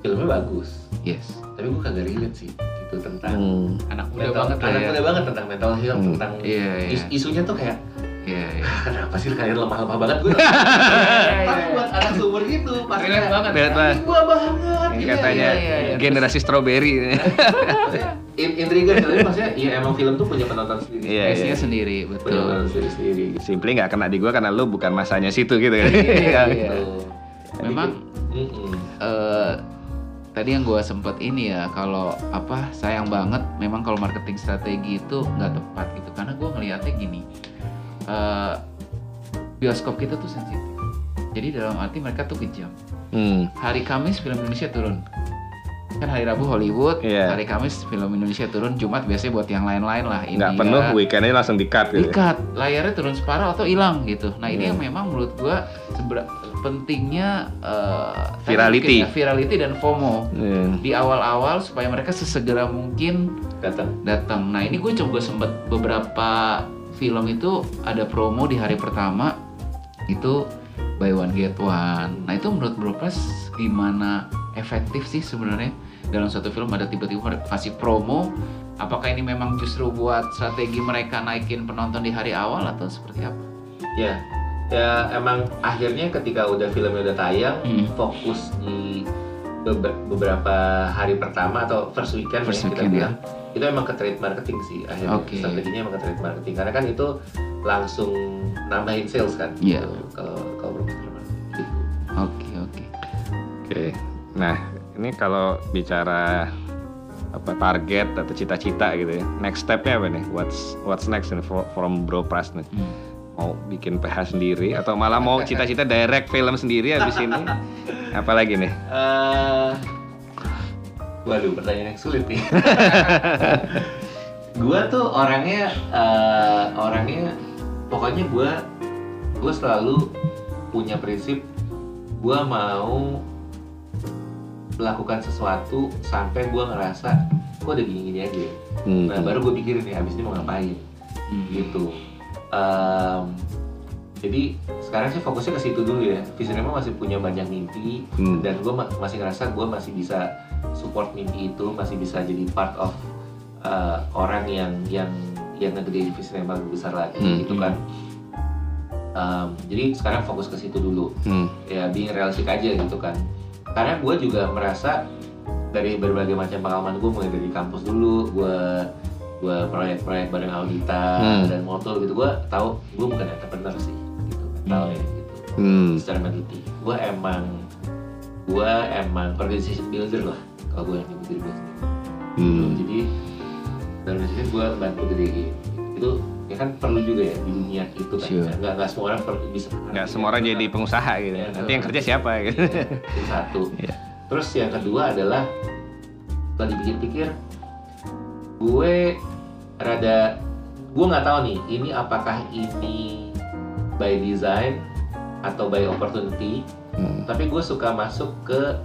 filmnya bagus yes tapi gua kagak relate sih gitu tentang Hmm. anak muda mental banget anak ya muda banget tentang mental health Hmm. tentang Iya, iya. is- isunya tuh kayak iya iya "Ah, kenapa sih kalian lemah-lemah banget gue tapi buat anak seumur gitu pasti Relate banget. Relate banget. "Ih, gua banget Iya, katanya iya, iya, iya. generasi strawberry in, intriguing tapi maksudnya ya emang film tuh punya penonton sendiri Iya, iya. sendiri punya betul penonton sendiri simply nggak kena di gue karena lu bukan masanya situ gitu kan Iya, iya. Memang eh tadi yang gue sempet ini ya kalau apa sayang banget memang kalau marketing strategi itu nggak tepat gitu. Karena gue ngelihatnya gini eh bioskop kita tuh sensitif. Jadi dalam arti mereka tuh kejam. Hmm. hari Kamis film Indonesia turun kan hari Rabu Hollywood Iya. hari Kamis film Indonesia turun Jumat biasanya buat yang lain-lain lah nggak India, penuh weekendnya langsung di cut gitu dikat layarnya turun separuh atau hilang gitu nah ini Iya. yang memang menurut gua pentingnya tadi Virality. ya, virality dan FOMO Hmm. di awal-awal supaya mereka sesegera mungkin datang datang nah ini gue coba sempet beberapa film itu ada promo di hari pertama itu buy one get one. Nah itu menurut Bro Pras gimana efektif sih sebenarnya? Dalam satu film ada tiba-tiba kasih promo. Apakah ini memang justru buat strategi mereka naikin penonton di hari awal atau seperti apa? ya ya emang akhirnya ketika udah filmnya udah tayang Hmm. fokus di bebe- beberapa hari pertama atau first weekend First ya, kita weekend, bilang itu emang ke trade marketing sih akhirnya Oke. strateginya emang ke trade marketing karena kan itu langsung nambahin sales kan Iya. gitu, kalau kalau gitu Oke oke. Oke. Nah, ini kalau bicara apa target atau cita-cita gitu ya. Next stepnya apa nih? What's what's next nih for- from Bro Pras nih? Hmm. mau bikin PH sendiri atau malah mau cita-cita direct film sendiri habis ini? Apalagi nih? Eh, waduh, pertanyaan yang sulit nih. gua tuh orangnya, eh, orangnya, pokoknya gua, gua selalu punya prinsip, gua mau melakukan sesuatu sampai gua ngerasa, gua udah gini-gini aja. Hmm. Nah, baru gue pikirin nih, abis ini mau ngapain, Hmm. gitu. Em, jadi sekarang sih fokusnya ke situ dulu ya. Visionema masih punya banyak mimpi, Hmm. dan gue masih ngerasa gue masih bisa support mimpi itu masih bisa jadi part of uh, orang yang yang yang ngegedein visi yang lebih besar lagi Hmm. gitu kan Um, jadi sekarang fokus ke situ dulu Hmm. ya being realistic aja gitu kan karena gue juga merasa dari berbagai macam pengalaman gue mulai dari kampus dulu gue gue proyek-proyek bareng Audita Hmm. dan motor gitu gue tahu gue bukan entrepreneur sih gitu tahu ya gitu Hmm. secara meneliti gue emang gue emang organization builder lah kalau gue yang nyebut diri gue sendiri Hmm. jadi dalam sini gue bantu gedein itu ya kan perlu juga ya di dunia itu kan Sure. nggak nggak semua orang perlu bisa Nggak semua orang jadi pengusaha gitu. Iya, Nanti yang kerja siapa gitu. itu satu Iya. terus yang kedua adalah kalau dipikir-pikir gue rada gue nggak tahu nih ini apakah ini by design atau by opportunity Hmm. tapi gue suka masuk ke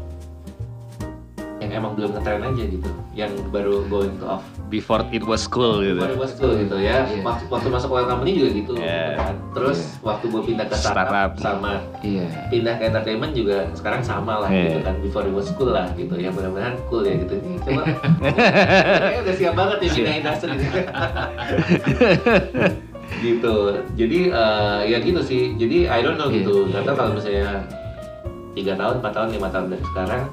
yang emang belum ngetren aja gitu yang baru going to off Before it was cool gitu. baru bos tuh gitu ya Iya. waktu, waktu masuk oil company juga gitu Iya. kan. terus waktu gue pindah ke startup, Startup. sama Iya. pindah ke entertainment juga sekarang sama lah Iya. gitu kan before it was cool lah gitu ya mudah-mudahan cool ya gitu Ini coba kayaknya udah siap banget ya pindah industri gitu jadi eh, ya gitu sih jadi I don't know Iya. gitu nggak tahu kalau misalnya tiga tahun empat tahun lima tahun dari sekarang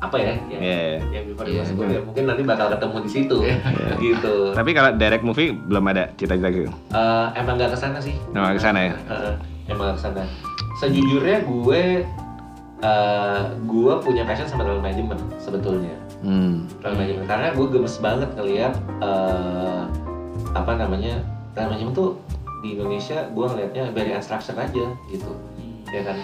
apa ya yang, Iya. yang before Iya. cool ya mungkin nanti bakal ketemu di situ gitu Tapi kalau direct movie belum ada cita-cita gitu. Eh, emang nggak ke sana sih Nah, ke sana ya. Heeh, emang ke sana. Sejujurnya gue eh, gue punya passion sama dalam manajemen sebetulnya. Hmm. Dalam manajemen karena gue gemes banget ngelihat eh, apa namanya dalam manajemen tuh di Indonesia gue ngelihatnya very unstructured aja gitu. Ya kan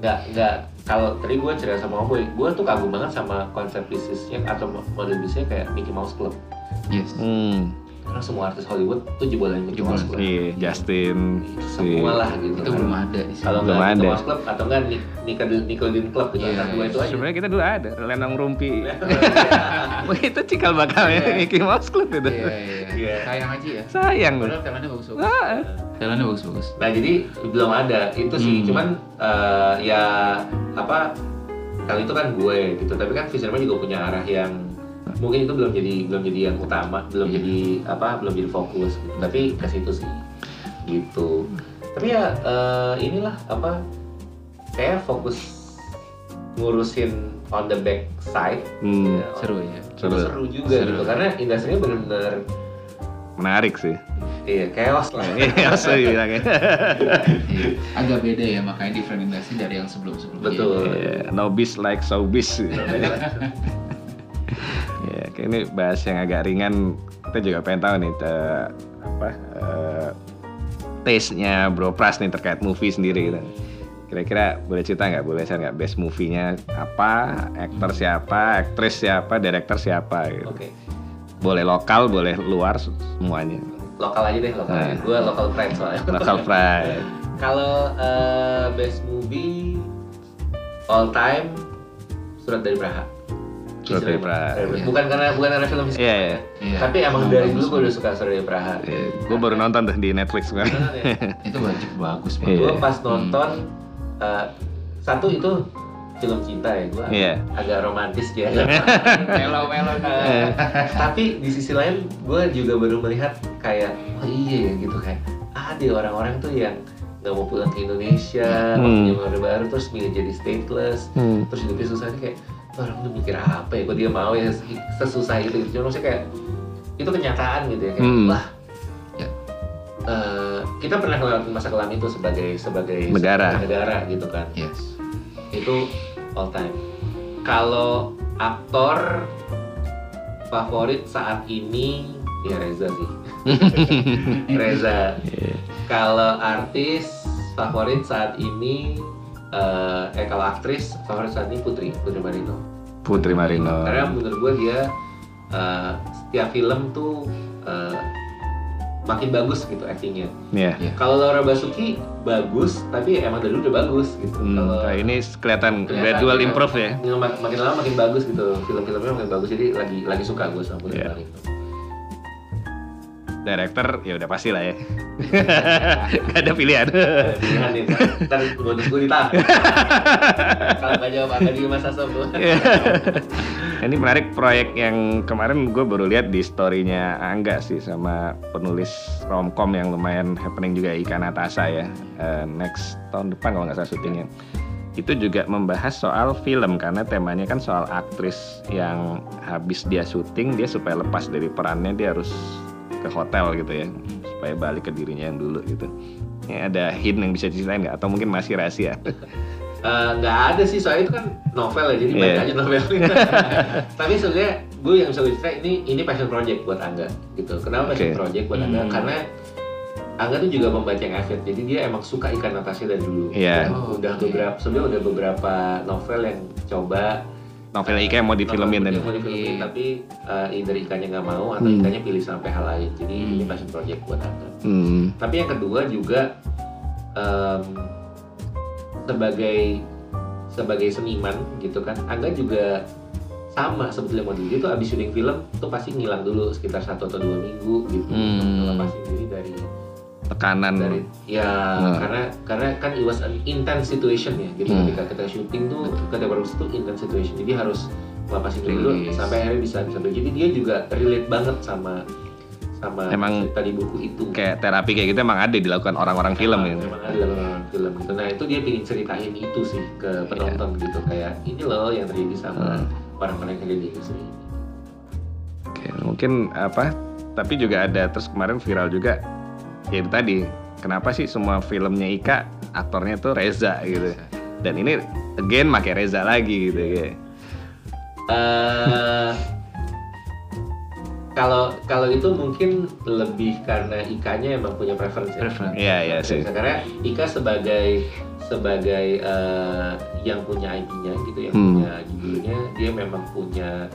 nggak nggak kalau tadi gue cerita sama Om Boy, gue tuh kagum banget sama konsep bisnisnya atau model bisnisnya kayak Mickey Mouse Club. Yes. Hmm. Karena semua artis Hollywood tuh jebolan Mickey. Mouse Club. Iya, Justin. Semua lah gitu. Itu kan. belum ada di sini. kalau Belum nggak ada. Mouse Club atau enggak Nic- Nickel- Nickelodeon Club gitu Iya, antara dua itu aja Sebenarnya kita dulu ada Lenong Rumpi. Wah, itu cikal bakalnya Iya. Mickey Mouse Club itu. Iya, iya. Iya. Sayang aja ya. Sayang. Padahal filmnya bagus-bagus. Ah, Filmnya bagus-bagus. nah jadi belum ada itu sih Hmm. cuman eh, ya apa kali itu kan gue gitu tapi kan Fisherman juga punya arah yang mungkin itu belum jadi belum jadi yang utama belum Iya. jadi apa belum jadi fokus gitu. tapi ke situ sih gitu tapi ya eh, inilah apa kayak fokus ngurusin on the back side hmm, ya, Seru ya. Seru. seru juga Seru. gitu karena industrinya bener-bener menarik sih. iya chaos lah Iya, saya bilangnya. Iya. Agak beda ya makanya different industry dari yang sebelum-sebelumnya. Betul. Iya, Nobis like showbiz. Ya, ini bahas yang agak ringan. Kita juga pengen tahu nih te- apa eh, taste-nya Bro Pras nih terkait movie sendiri gitu. Kira-kira boleh cerita nggak, boleh share nggak best movie-nya apa, aktor siapa, aktris siapa, director siapa gitu. oke Boleh lokal, boleh luar semuanya. lokal aja deh lokal. Nah. gue lokal friends soalnya Local pride. kalau eh, best movie all time surat dari Praha Surat dari Praha. Eh, bukan karena bukan karena film Iya, iya. Iya. tapi emang Emang dari dulu gue udah suka surat dari Praha gue baru nonton tuh di Netflix kan. Ya? Itu wajib bagus Iya. banget. gue pas nonton eh, satu itu film cinta ya gue Iya. agak romantis ya Melo-melo Eh, tapi di sisi lain gue juga baru melihat kayak oh iya ya gitu kayak ada orang-orang tuh yang nggak mau pulang ke Indonesia Hmm. waktu zaman Orde baru terus milih jadi stateless Hmm. terus hidupnya susah kayak "Tuh orang tuh mikir apa ya kok dia mau ya sesusah itu gitu cuma maksudnya kayak itu kenyataan gitu ya kayak Hmm. wah Ya. eh, kita pernah ngelewatin masa kelam itu sebagai sebagai Negara. sebagai negara gitu kan Yes. itu all time. Kalau aktor favorit saat ini ya Reza sih. Reza. Iya. Kalau artis favorit saat ini eh, eh kalau aktris favorit saat ini Putri Putri Marino. Putri Marino. Karena menurut gue dia eh, setiap film tuh eh, makin bagus gitu actingnya. Iya. Iya. Kalau Laura Basuki bagus, tapi emang dari dulu udah bagus gitu. Hmm, Kalau nah ini kelihatan gradual ya, improve ya. ya, mak- makin lama makin bagus gitu. Film-filmnya makin bagus, jadi lagi lagi suka gue sama Putri Iya. Marino. Director ya udah pasti lah ya. Gak ada pilihan. Pilihan nih, ntar bonus gue ditahan. Kalau nggak jawab akan di masa sobo. Ini menarik proyek yang kemarin gue baru lihat di storynya Angga sih sama penulis romcom yang lumayan happening juga Ika Natasha ya. Eh, next tahun depan kalau nggak salah syutingnya. Itu juga membahas soal film karena temanya kan soal aktris yang habis dia syuting dia supaya lepas dari perannya dia harus ke hotel gitu ya supaya balik ke dirinya yang dulu gitu. Ini ada hint yang bisa diceritain nggak atau mungkin masih rahasia? Eh, nggak ada sih soalnya itu kan novel ya jadi Iya. baca aja novelnya tapi sebenarnya gue yang bisa cerita ini ini passion project buat Angga gitu kenapa passion project buat Angga Hmm. karena Angga tuh juga membaca yang avid jadi dia emang suka ikan Natasha dari dulu Iya. udah, Oh, udah beberapa sebenarnya udah beberapa novel yang coba Novel Ika yang mau difilmin yang mau difilmin Iya. tapi uh, either ikannya nggak mau atau Hmm. ikannya pilih sampai hal lain jadi Hmm. ini passion project buat Angga Hmm. tapi yang kedua juga em, sebagai sebagai seniman gitu kan Angga juga sama sebetulnya model dia tuh abis syuting film tuh pasti ngilang dulu sekitar satu atau dua minggu gitu Hmm. untuk ngelepasin diri dari Tekanan. dari ya Hmm. karena karena kan it was an intense situation ya gitu Hmm. ketika kita syuting tuh ketika produksi tuh intense situation jadi harus ngelepasin diri dulu sampai akhirnya bisa bisa jadi dia juga relate banget sama sama Emang cerita di buku itu kayak terapi kayak gitu emang ada dilakukan orang-orang film gitu. memang ada dalam orang film gitu. Nah itu dia ingin ceritain itu sih ke penonton gitu kayak ini loh yang terjadi sama Hmm. orang-orang yang ada di industri. Oke, mungkin apa? Tapi juga ada terus kemarin viral juga ya itu tadi. Kenapa sih semua filmnya Ika aktornya tuh Reza gitu. Dan ini again pakai Reza lagi gitu ya. Eh, kalau kalau itu mungkin lebih karena Ikanya emang punya preference ya. Preference. Iya, iya sih. Karena Ika sebagai sebagai eh, yang punya IP-nya gitu, yang Hmm. punya judulnya, dia memang punya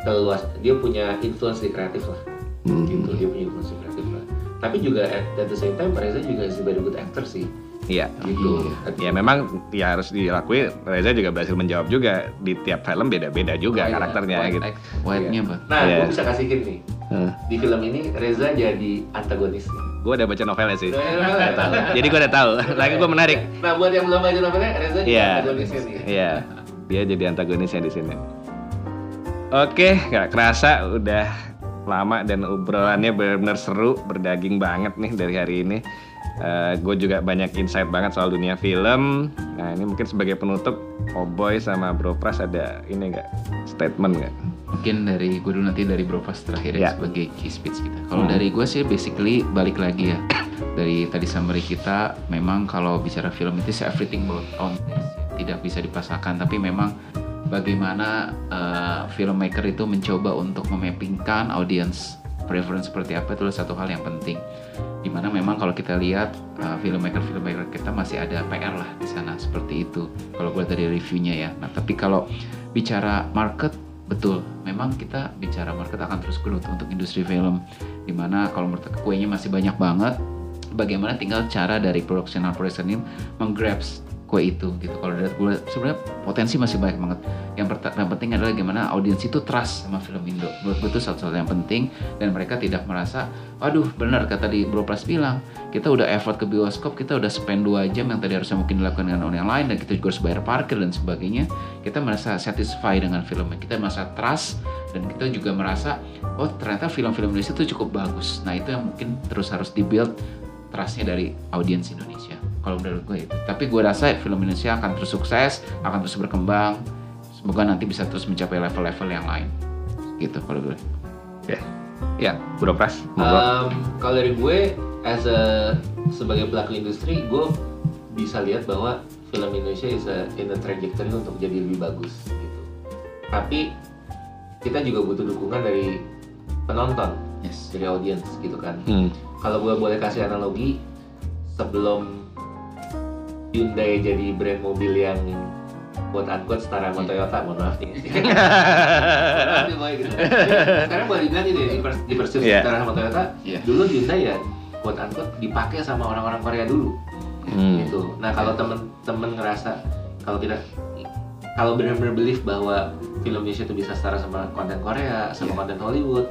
keluas, dia punya influence di kreatif lah. Hmm. gitu dia punya influence kreatif lah tapi juga at, at the same time Reza juga is a very good actor sih Iya. gitu Ya memang ya harus diakui Reza juga berhasil menjawab juga di tiap film beda-beda juga Oh, iya. karakternya White, gitu. White-nya bang. nah Iya. gue bisa kasih hint nih Heeh. di film ini Reza jadi antagonis Gue udah baca novelnya sih. Novelnya? Tahu. Jadi gue udah tahu. Lagi gue menarik. nah buat yang belum baca novelnya Reza jadi Iya. antagonisnya nih Iya, dia jadi antagonisnya di sini. Oke, nggak kerasa udah lama dan obrolannya benar-benar seru, berdaging banget nih dari hari ini. gue juga banyak insight banget soal dunia film. Nah ini mungkin sebagai penutup, Oboy sama Bro Pras ada ini nggak statement nggak? Mungkin dari gue dulu nanti dari Bropas terakhir ya, Ya. sebagai key speech kita. Kalau Hmm. dari gue sih basically balik lagi ya dari tadi summary kita memang kalau bicara film itu everything about ya. tidak bisa dipasangkan tapi memang bagaimana uh, filmmaker itu mencoba untuk memappingkan audience preference seperti apa itu satu hal yang penting. Di mana memang kalau kita lihat uh, filmmaker filmmaker kita masih ada PR lah di sana seperti itu kalau gue dari reviewnya ya. Nah tapi kalau bicara market betul memang kita bicara market akan terus growth untuk industri film. Di mana kalau menurut kuenya masih banyak banget bagaimana tinggal cara dari production production ini menggrabs kue itu gitu. Kalau dari gue sebenarnya potensi masih banyak banget. Yang, yang penting adalah gimana audiens itu trust sama film Indo. Menurut gue itu satu-satu yang penting dan mereka tidak merasa waduh benar kata di Bro Pras bilang. Kita udah effort ke bioskop kita udah spend 2 jam yang tadi harusnya mungkin dilakukan dengan orang yang lain dan kita juga harus bayar parkir dan sebagainya. Kita merasa satisfied dengan filmnya. Kita merasa trust dan kita juga merasa oh ternyata film-film Indonesia itu cukup bagus. Nah itu yang mungkin terus harus dibuild trustnya dari audiens Indonesia kalau menurut gue itu. Tapi gue rasa film Indonesia akan terus sukses akan terus berkembang. Semoga nanti bisa terus mencapai level-level yang lain. Gitu kalau gue. Ya, Bro Pras. Um, kalau dari gue as a sebagai pelaku industri gue bisa lihat bahwa film Indonesia is a, in a trajectory untuk jadi lebih bagus gitu. Tapi kita juga butuh dukungan dari penonton. Yes. Dari audiens gitu kan. Hmm. kalau gue boleh kasih analogi sebelum Hyundai jadi brand mobil yang quote unquote setara sama Toyota mohon maaf nih maaf nih, gitu. sekarang boleh dibilang ini di, pers- di persis Iya. setara sama Toyota Iya. dulu Hyundai ya quote unquote dipakai sama orang-orang Korea dulu Hmm. gitu. Nah kalau temen-temen ngerasa kalau kita kalau benar-benar believe bahwa film Indonesia itu bisa setara sama konten Korea, sama Iya. konten Hollywood,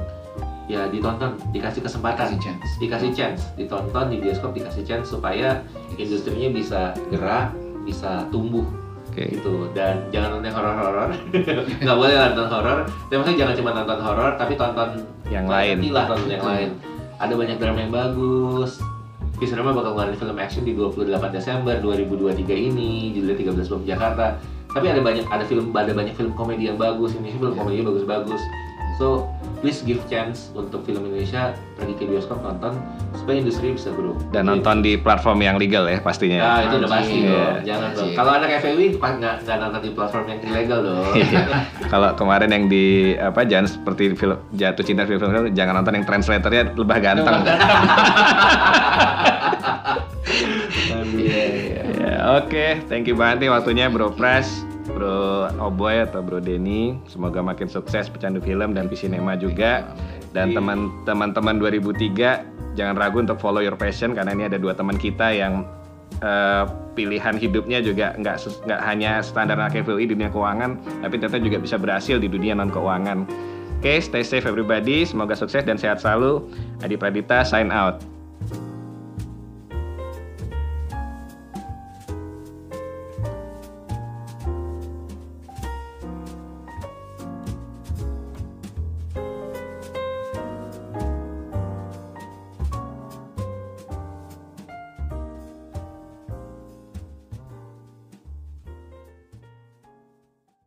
ya ditonton, dikasih kesempatan, Kasih chance. dikasih chance, ditonton di bioskop dikasih chance supaya industrinya bisa gerak, bisa tumbuh Oke. gitu. Dan jangan nonton horor-horor, nggak boleh nonton horor. Tapi maksudnya jangan cuma nonton horor, tapi tonton Yang lain. lah tonton yang lain. Ada banyak drama yang bagus. Kisrama bakal ngeluarin film action di 28 Desember 2023 ini, judulnya 13 Bom Jakarta. Tapi ada banyak ada film ada banyak film komedi yang bagus. Ini film Iya. komedi bagus-bagus. So, please give chance untuk film Indonesia pergi ke bioskop nonton supaya industri bisa grow. Dan nonton di platform yang legal ya pastinya. Nah, itu udah pasti Wajib. dong. Jangan dong. Kalau anak FEW pas nggak nggak nonton di platform yang ilegal dong. Iya. Kalau kemarin yang di apa jangan seperti film jatuh cinta film film jangan nonton yang translatornya lebah ganteng. Iya, iya. Ya, Oke, thank you banget nih waktunya Bro Pras, Bro Oboy atau Bro Denny. Semoga makin sukses pecandu film dan Visinema juga. Dan teman-teman 2003 jangan ragu untuk follow your passion karena ini ada dua teman kita yang eh, pilihan hidupnya juga nggak nggak hanya standar anak FWI dunia keuangan, tapi ternyata juga bisa berhasil di dunia non keuangan. Oke, stay safe everybody. Semoga sukses dan sehat selalu. Adi Pradita sign out.